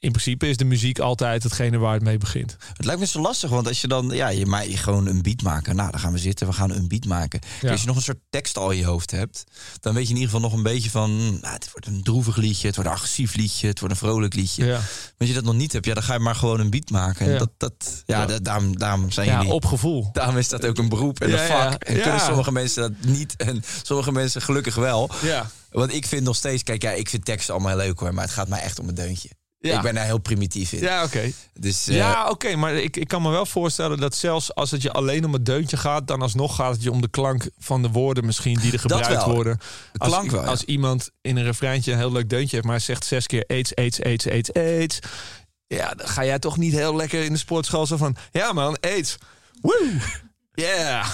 In principe is de muziek altijd hetgene waar het mee begint. Het lijkt me zo lastig, want als je dan, ja, je maakt gewoon een beat maken. Nou, dan gaan we zitten, we gaan een beat maken. Ja. Als je nog een soort tekst al in je hoofd hebt, dan weet je in ieder geval nog een beetje van, hm, nou, het wordt een droevig liedje, het wordt een agressief liedje, het wordt een vrolijk liedje. Ja, Als je dat nog niet hebt, ja, dan ga je maar gewoon een beat maken. En Ja. dat, dat, ja, Ja. da- daarom, daarom zijn jullie. op gevoel. Daarom is dat ook een beroep en een vak. En kunnen sommige mensen dat niet en sommige mensen gelukkig wel. Ja. Want ik vind nog steeds, kijk, ja, ik vind teksten allemaal leuk hoor, maar het gaat mij echt om het deuntje. Ja. Ik ben daar heel primitief in. Ja, oké. Dus, eh, Ja, oké, maar ik, ik kan me wel voorstellen dat zelfs als het je alleen om het deuntje gaat, dan alsnog gaat het je om de klank van de woorden misschien die er gebruikt wel. worden. de Als, klank wel. ja. als iemand in een refreintje een heel leuk deuntje heeft, maar hij zegt zes keer aids, aids, aids, aids, aids. Ja, dan ga jij toch niet heel lekker in de sportschool zo van, ja man, aids. Woe! Yeah.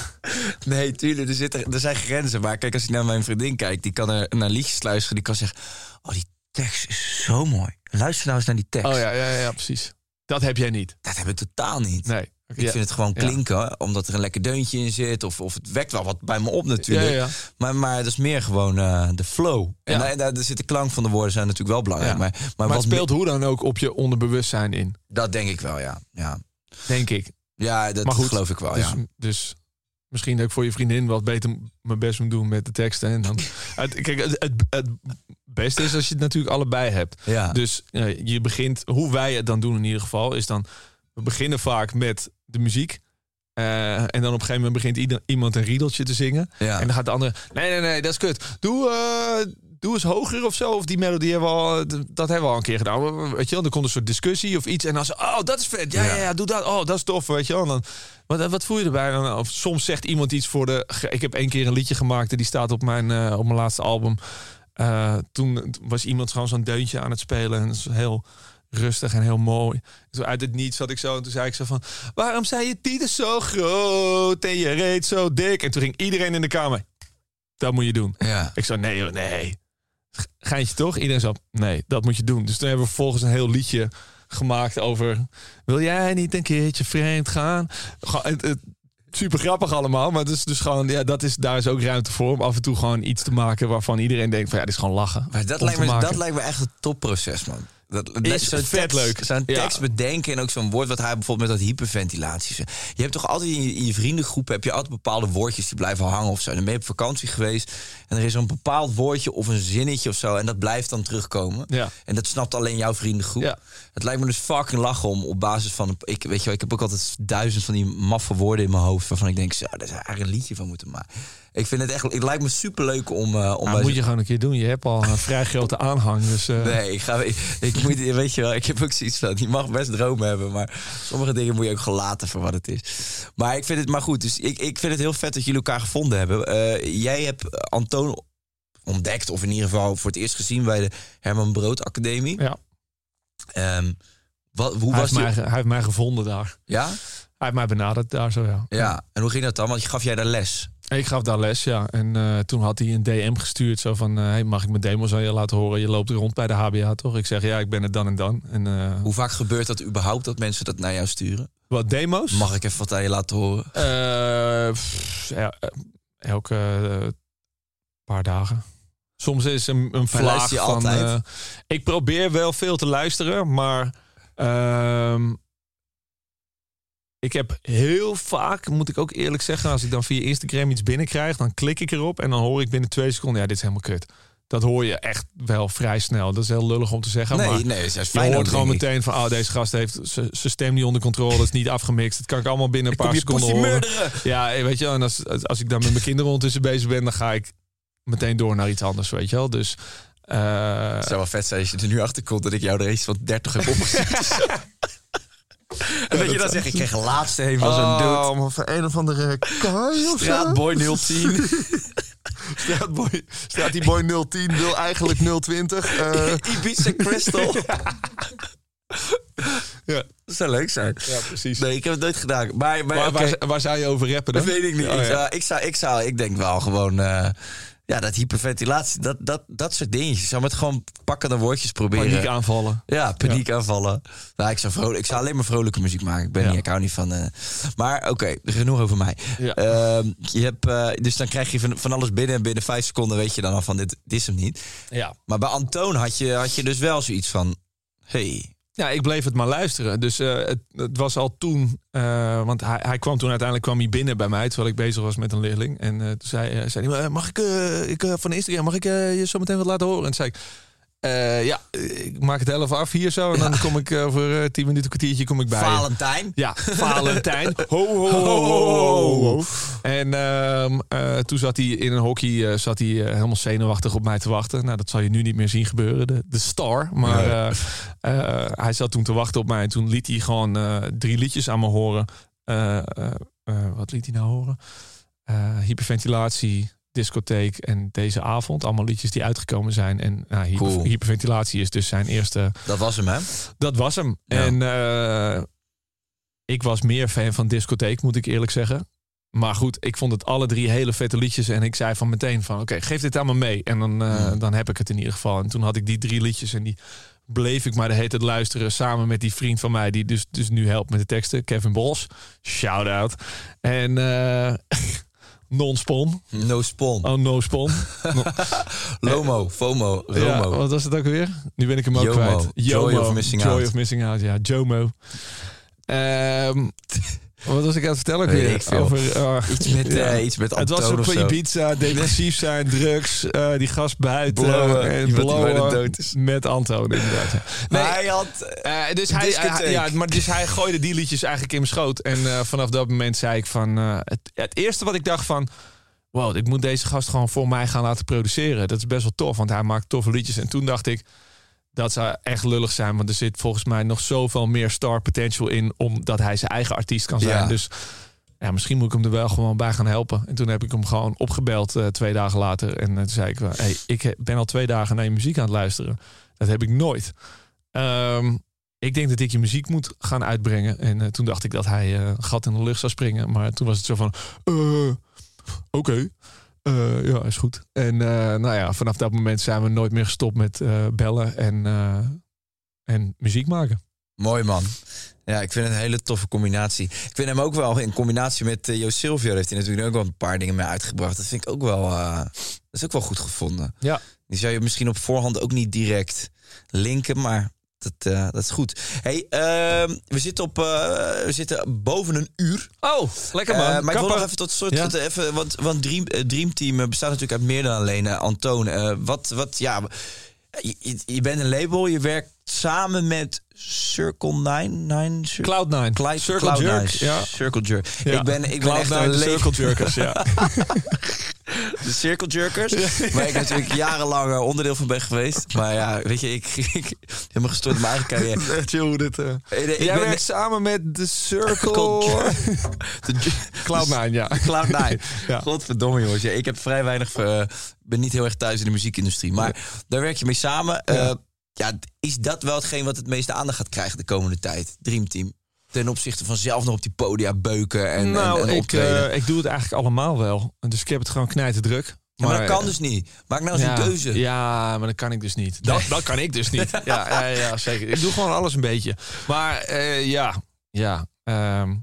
Nee, tuurlijk, er, zitten, er zijn grenzen. Maar kijk, als ik naar mijn vriendin kijk, die kan er naar liedjes luisteren. Die kan zeggen, oh, die tekst is zo mooi. Luister nou eens naar die tekst. Oh ja, ja, ja, precies. Dat heb jij niet. Dat heb ik totaal niet. Nee. Ik vind het gewoon Ja. klinken, omdat er een lekker deuntje in zit. Of, of het wekt wel wat bij me op natuurlijk. ja, ja. Maar, maar dat is meer gewoon eh, de flow. En Ja. daar, daar zit de klank van de woorden zijn natuurlijk wel belangrijk. Maar, maar, Maar wat het speelt hoe dan ook op je onderbewustzijn in, Dat denk ik wel, ja. Ja, denk ik. ja dat Maar goed, geloof ik wel, dus, ja. dus misschien dat ik voor je vriendin wat beter mijn best moet doen met de teksten. En dan, het, kijk, het, het, het beste is als je het natuurlijk allebei hebt. ja. Dus je begint, hoe wij het dan doen in ieder geval, is dan, we beginnen vaak met de muziek. Eh, en dan op een gegeven moment begint ieder, iemand een riedeltje te zingen. ja. En dan gaat de andere, nee, nee, nee, dat is kut. Doe, eh, doe eens hoger of zo. Of die melodie hebben we al, dat hebben we al een keer gedaan. Weet je wel, dan komt een soort discussie of iets. En dan zo, oh, dat is vet. Ja, ja, Ja. doe dat. Oh, dat is tof, weet je wel. En dan, wat, wat voel je erbij? Dan, of soms zegt iemand iets voor de... Ik heb één keer een liedje gemaakt en die staat op mijn, eh, op mijn laatste album. Eh, toen was iemand gewoon zo'n deuntje aan het spelen. En dat is heel rustig en heel mooi. Zo uit het niets zat ik zo en toen zei ik zo van... Waarom zijn je tieten zo groot en je reet zo dik? En toen ging iedereen in de kamer... Dat moet je doen. ja. Ik zo, nee nee. Geintje toch? Iedereen zo, nee, dat moet je doen. Dus toen hebben we vervolgens een heel liedje gemaakt over... Wil jij niet een keertje vreemd gaan? Het, het- super grappig allemaal. Maar het is dus gewoon, ja, dat is, daar is ook ruimte voor... om af en toe gewoon iets te maken waarvan iedereen denkt... van ja, dit is gewoon lachen. Maar dat lijkt, me, maken. dat lijkt me echt een topproces, man. Dat, Is zo'n vet tekst- leuk. Zo'n Ja. tekst bedenken en ook zo'n woord wat hij bijvoorbeeld met dat hyperventilatie. Je hebt toch altijd in je, in je vriendengroep heb je altijd bepaalde woordjes die blijven hangen of zo. Dan ben je op vakantie geweest en er is zo'n bepaald woordje of een zinnetje of zo en dat blijft dan terugkomen. Ja. En dat snapt alleen jouw vriendengroep. Ja. Het lijkt me dus fucking lachen om op basis van ik weet je wel, ik heb ook altijd duizend van die maffe woorden in mijn hoofd waarvan ik denk zo, daar zou eigenlijk een liedje van moeten maken. Ik vind het echt, het lijkt me super leuk om, eh, om Nou, moet je gewoon een keer doen. Je hebt al een vrij grote aanhang. Dus, eh, Nee, ik ga. Ik, ik moet, weet je wel, ik heb ook zoiets van. Je mag best dromen hebben, maar sommige dingen moet je ook gelaten voor wat het is. Maar ik vind het maar goed. Dus ik, ik vind het heel vet dat jullie elkaar gevonden hebben. Eh, jij hebt Antoon ontdekt, of in ieder geval voor het eerst gezien bij de Herman Brood Academie. Ja. Ehm, wat, hoe hij, was heeft die? mij, hij heeft mij gevonden daar. Ja? Heeft mij benaderd daar zo, ja. Ja. En hoe ging dat dan? Want je gaf jij daar les. Ik gaf daar les, ja. En eh, toen had hij een DM gestuurd. Zo van, eh, hey, mag ik mijn demos aan je laten horen? Je loopt rond bij de HBA, toch? Ik zeg, ja, ik ben het dan en dan. En, eh, Hoe vaak gebeurt dat überhaupt dat mensen dat naar jou sturen? wat demos? Mag ik even wat aan je laten horen? Pff, ja, elke paar dagen. Soms is een, een vlaag van... altijd? ik probeer wel veel te luisteren, maar... ehm, ik heb heel vaak, moet ik ook eerlijk zeggen... als ik dan via Instagram iets binnenkrijg... dan klik ik erop en dan hoor ik binnen twee seconden... ja, dit is helemaal kut. Dat hoor je echt wel vrij snel. Dat is heel lullig om te zeggen, maar... Nee, nee, dat is juist Je fijn. hoort gewoon meteen van, oh, deze gast heeft zijn stem niet onder controle, is niet afgemixt. Het kan ik allemaal binnen een paar seconden horen. murderen? Ja, weet je wel. En als, als- ik dan met mijn kinderen ondertussen bezig ben, dan ga ik meteen door naar iets anders, weet je wel. Dus eh, Het zou wel vet zijn als je er nu achter komt dat ik jou er eens van 30 heb opgezet. en dat je dan zegt, ik kreeg laatste heen van zo'n dude. Oh, maar van een of andere Kai of? Straatboy 010. Straatboy, boy 010 wil eigenlijk 020. eh Ibiza Crystal. ja, Dat zou leuk zijn. ja, precies. Nee, ik heb het nooit gedaan. Maar, maar waar, waar, waar zou je over rappen dan? dat weet ik niet. Oh, ik, ja. zou, ik, zou, ik, zou, ik denk wel gewoon... eh, ja, dat hyperventilatie, dat, dat, dat soort dingetjes. Zou met gewoon pakkende woordjes proberen. Paniek aanvallen. Ja, paniek aanvallen. Nou, ik zou, vrolijk, ik zou alleen maar vrolijke muziek maken. Ik ben Ja. niet, ik hou niet van. eh, maar oké, genoeg over mij. Ja. Ehm, je hebt, eh, dus dan krijg je van, van alles binnen en binnen vijf seconden weet je dan al van dit, dit is hem niet. Ja. Maar bij Antoon had je, had je dus wel zoiets van: hey, Ja, ik bleef het maar luisteren. Dus eh, het, het was al toen, eh, want hij, hij kwam toen uiteindelijk kwam hij binnen bij mij terwijl ik bezig was met een leerling. En eh, toen zei, zei hij, "Eh, mag ik, ik van Instagram, mag ik je zo meteen wat laten horen? En toen zei ik, eh, ja, ik maak het helft af hier zo. En dan kom ik eh, voor eh, tien minuten, kwartiertje kom ik bij je. Valentijn. Ja, Valentijn. Ho, ho, ho, ho, ho, ho. En ehm, eh, toen zat hij in een hockey, zat hij helemaal zenuwachtig op mij te wachten. Nou, dat zal je nu niet meer zien gebeuren, de, de star. Maar hij zat toen te wachten op mij. En toen liet hij gewoon drie liedjes aan me horen. Wat liet hij nou horen? Hyperventilatie, discotheek en deze avond. Allemaal liedjes die uitgekomen zijn. En nou, hyper- Cool. hyperventilatie is dus zijn eerste Dat was hem, hè? dat was hem. Ja. En eh, ik was meer fan van discotheek, moet ik eerlijk zeggen. Maar goed, ik vond het alle drie hele vette liedjes. En ik zei van meteen van, oké, geef dit aan me mee. En dan, eh, Hmm. dan heb ik het in ieder geval. En toen had ik die drie liedjes en die bleef ik maar de hele tijd luisteren. Samen met die vriend van mij, die dus, dus nu helpt met de teksten. Kevin Bos, shout-out. En eh non-spon. No Spon. Oh, no spon. Lomo, FOMO, Ja, Romo. wat was het ook weer? Nu ben ik hem ook Jomo. kwijt. Joy of Missing Joy Out. of Missing Out, ja. Jomo. Ehm, wat was ik aan het vertellen? Weet weer? ik. Over, ah, Iets met, ja. eh, iets met Het was voor zo. Ibiza, depressief zijn, drugs, eh, die gast buiten. Blowen, en blowen dood is. Met Anton, inderdaad. Nee, Maar hij had... dus, hij, ja, maar dus hij gooide die liedjes eigenlijk in mijn schoot. En vanaf dat moment zei ik van... het, het eerste wat ik dacht van... Wow, ik moet deze gast gewoon voor mij gaan laten produceren. Dat is best wel tof, want hij maakt toffe liedjes. En toen dacht ik, dat zou echt lullig zijn. Want er zit volgens mij nog zoveel meer star potential in... omdat hij zijn eigen artiest kan zijn. Ja. Dus ja, misschien moet ik hem er wel gewoon bij gaan helpen. En toen heb ik hem gewoon opgebeld eh, twee dagen later. En eh, toen zei ik, hey, ik ben al twee dagen naar je muziek aan het luisteren. Dat heb ik nooit. Ehm, ik denk dat ik je muziek moet gaan uitbrengen. En eh, toen dacht ik dat hij gat in de lucht zou springen. Maar toen was het zo van, oké. Eh, ja, is goed. En eh, nou ja, vanaf dat moment zijn we nooit meer gestopt met eh, bellen en, en muziek maken. Mooi man. Ja, ik vind het een hele toffe combinatie. Ik vind hem ook wel in combinatie met uh, Joost Silvio heeft hij natuurlijk ook wel een paar dingen mee uitgebracht. Dat vind ik ook wel, uh, dat is ook wel goed gevonden. Ja. Die zou je misschien op voorhand ook niet direct linken, maar Dat, eh, dat is goed. Hey, ehm, we, zitten op, eh, we zitten boven een uur. Oh, lekker man. Eh, maar ik wil nog even tot soort. Ja. even, want want Dream, Dream Team bestaat natuurlijk uit meer dan alleen Antoon. Wat, wat, ja. Je- je bent een label, je werkt samen met Circle 9. Nine, Cir- Cloud9. Clyde- Circle Cloud9, Jerk. Ja. Circle Jerk. Ja. Ik ben, ik ben echt Cloud9, een Circle Jerkers, ja. de Circle Jerkers. Waar ik natuurlijk jarenlang eh, onderdeel van ben geweest. Maar ja, weet je, ik, ik helemaal gestoord in mijn eigen carrière. Echt chill hoe dit... eh. Eh, ik Jij ben- werkt samen met de Circle... De Ju- Cloud9, ja. Cloud9. Ja. Godverdomme jongens. Ja, ik heb vrij weinig... eh, ben niet heel erg thuis in de muziekindustrie. Maar daar werk je mee samen. Ja, is dat wel hetgeen wat het meeste aandacht gaat krijgen de komende tijd? Dreamteam. Ten opzichte van zelf nog op die podia beuken en, nou, en, en ik, eh, ik doe het eigenlijk allemaal wel. Dus ik heb het gewoon knijten druk. Ja, maar dat kan dus niet. Maak nou eens ja, een keuze. Ja, maar dat kan ik dus niet. Dat, dat kan ik dus niet. Ja, ja, ja, zeker. Ik doe gewoon alles een beetje. Maar eh, ja, ja. ehm,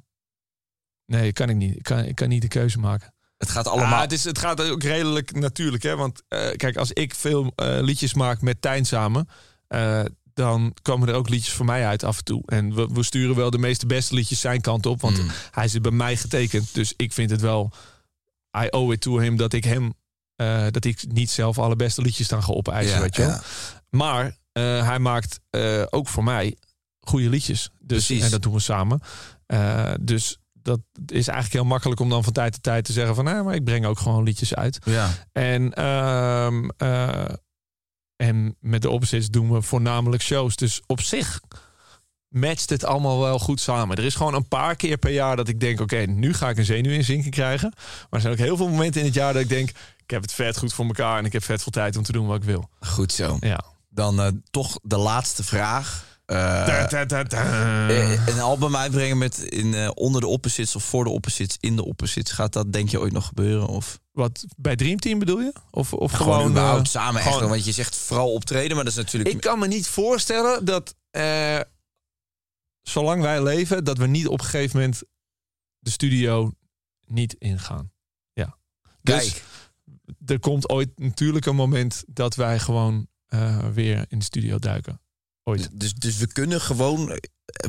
nee, kan ik niet. Ik kan, ik kan niet de keuze maken. Het gaat Allemaal. allemaal... het, is, het gaat ook redelijk natuurlijk. Hè? Want eh, kijk, als ik veel eh, liedjes maak met Tijn samen... eh, dan komen er ook liedjes voor mij uit af en toe. En we, we sturen wel de meeste beste liedjes zijn kant op. Want Mm. hij zit bij mij getekend. Dus ik vind het wel... I owe it to him dat ik hem... eh, dat ik niet zelf alle beste liedjes dan ga opeisen, Ja, weet je ja. Maar eh, hij maakt ook voor mij goede liedjes. Dus, Precies. En dat doen we samen. Dus dat is eigenlijk heel makkelijk om dan van tijd tot tijd te zeggen van... nou, maar ik breng ook gewoon liedjes uit. Ja. En, ehm, eh, en met de opposites doen we voornamelijk shows. Dus op zich matcht het allemaal wel goed samen. Er is gewoon een paar keer per jaar dat ik denk... oké, nu ga ik een zenuwinzinking krijgen. Maar er zijn ook heel veel momenten in het jaar dat ik denk... ik heb het vet goed voor elkaar... en ik heb vet veel tijd om te doen wat ik wil. Goed zo. Ja. Dan eh, toch de laatste vraag. Eh, Da, da, da, da. eh, een album uitbrengen met in, eh, onder de opposites of voor de opposites, in de opposites. Gaat dat denk je ooit nog gebeuren? Of Wat, bij Dream Team bedoel je? Of, of gewoon, gewoon... überhaupt samen gewoon- echt? Want je zegt vooral optreden, maar dat is natuurlijk... ik kan me niet voorstellen dat... zolang wij leven, dat we niet op een gegeven moment... de studio niet ingaan. Ja. Dus Kijk, er komt ooit natuurlijk een moment... dat wij gewoon weer in de studio duiken. Ooit. dus, dus we kunnen gewoon eh,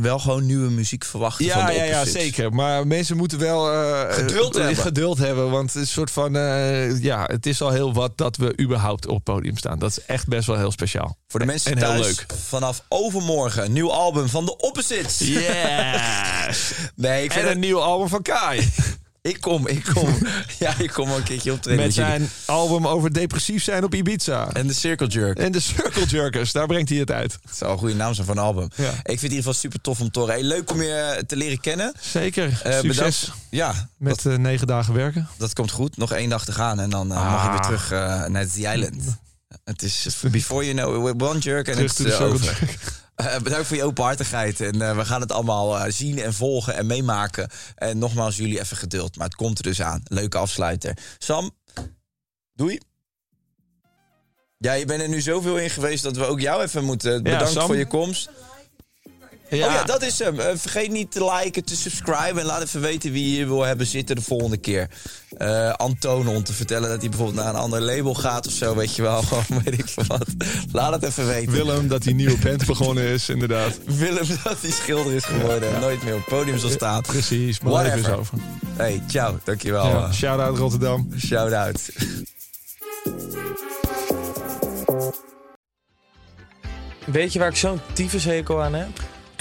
wel gewoon nieuwe muziek verwachten van Ja, de ja, ja, zeker. Maar mensen moeten wel eh, Geduld eh, hebben. geduld hebben. Want het is een soort van. ja, het is al heel wat dat we überhaupt op het podium staan. Dat is echt best wel heel speciaal. Voor de mensen en thuis, heel leuk. vanaf overmorgen, een nieuw album van de opposites. Yes! Nee, ik, en het- een nieuw album van Kai. ik kom, ik kom. ja, ik kom wel een keertje optreden Met zijn album over depressief zijn op Ibiza. En de Circle Jerk. En de Circle Jerkers, daar brengt hij het uit. Dat zou een goede naam zijn voor een album. Ja. Ik vind het in ieder geval super tof om te horen. Hey, leuk om je eh, te leren kennen. Zeker. Eh, Succes bedankt. Ja, met eh, negen dagen werken. dat komt goed. Nog één dag te gaan en dan eh, mag je weer Ah. terug naar The Island. Het is before you know it, one jerk en het is over. Eh, bedankt voor je openhartigheid. En eh, we gaan het allemaal eh, zien en volgen en meemaken. En nogmaals, jullie even geduld. Maar het komt er dus aan. Leuke afsluiter. Sam, doei. Ja, je bent er nu zoveel in geweest dat we ook jou even moeten bedanken voor je komst. Ja, Oh ja, dat is hem. Eh, vergeet niet te liken, te subscriben. En laat even weten wie je hier wil hebben zitten de volgende keer. Eh Anton om te vertellen dat hij bijvoorbeeld naar een ander label gaat of zo. Weet je wel, gewoon weet ik veel wat. Laat het even weten. Willem, dat die nieuwe band begonnen is, inderdaad. Willem dat hij schilder is geworden en nooit meer op het podium zal staan. Precies, maar even is over. Hey, ciao. Dankjewel. Ja. Shout-out Rotterdam. Shout out. Weet je waar ik zo'n tyfushekel aan heb?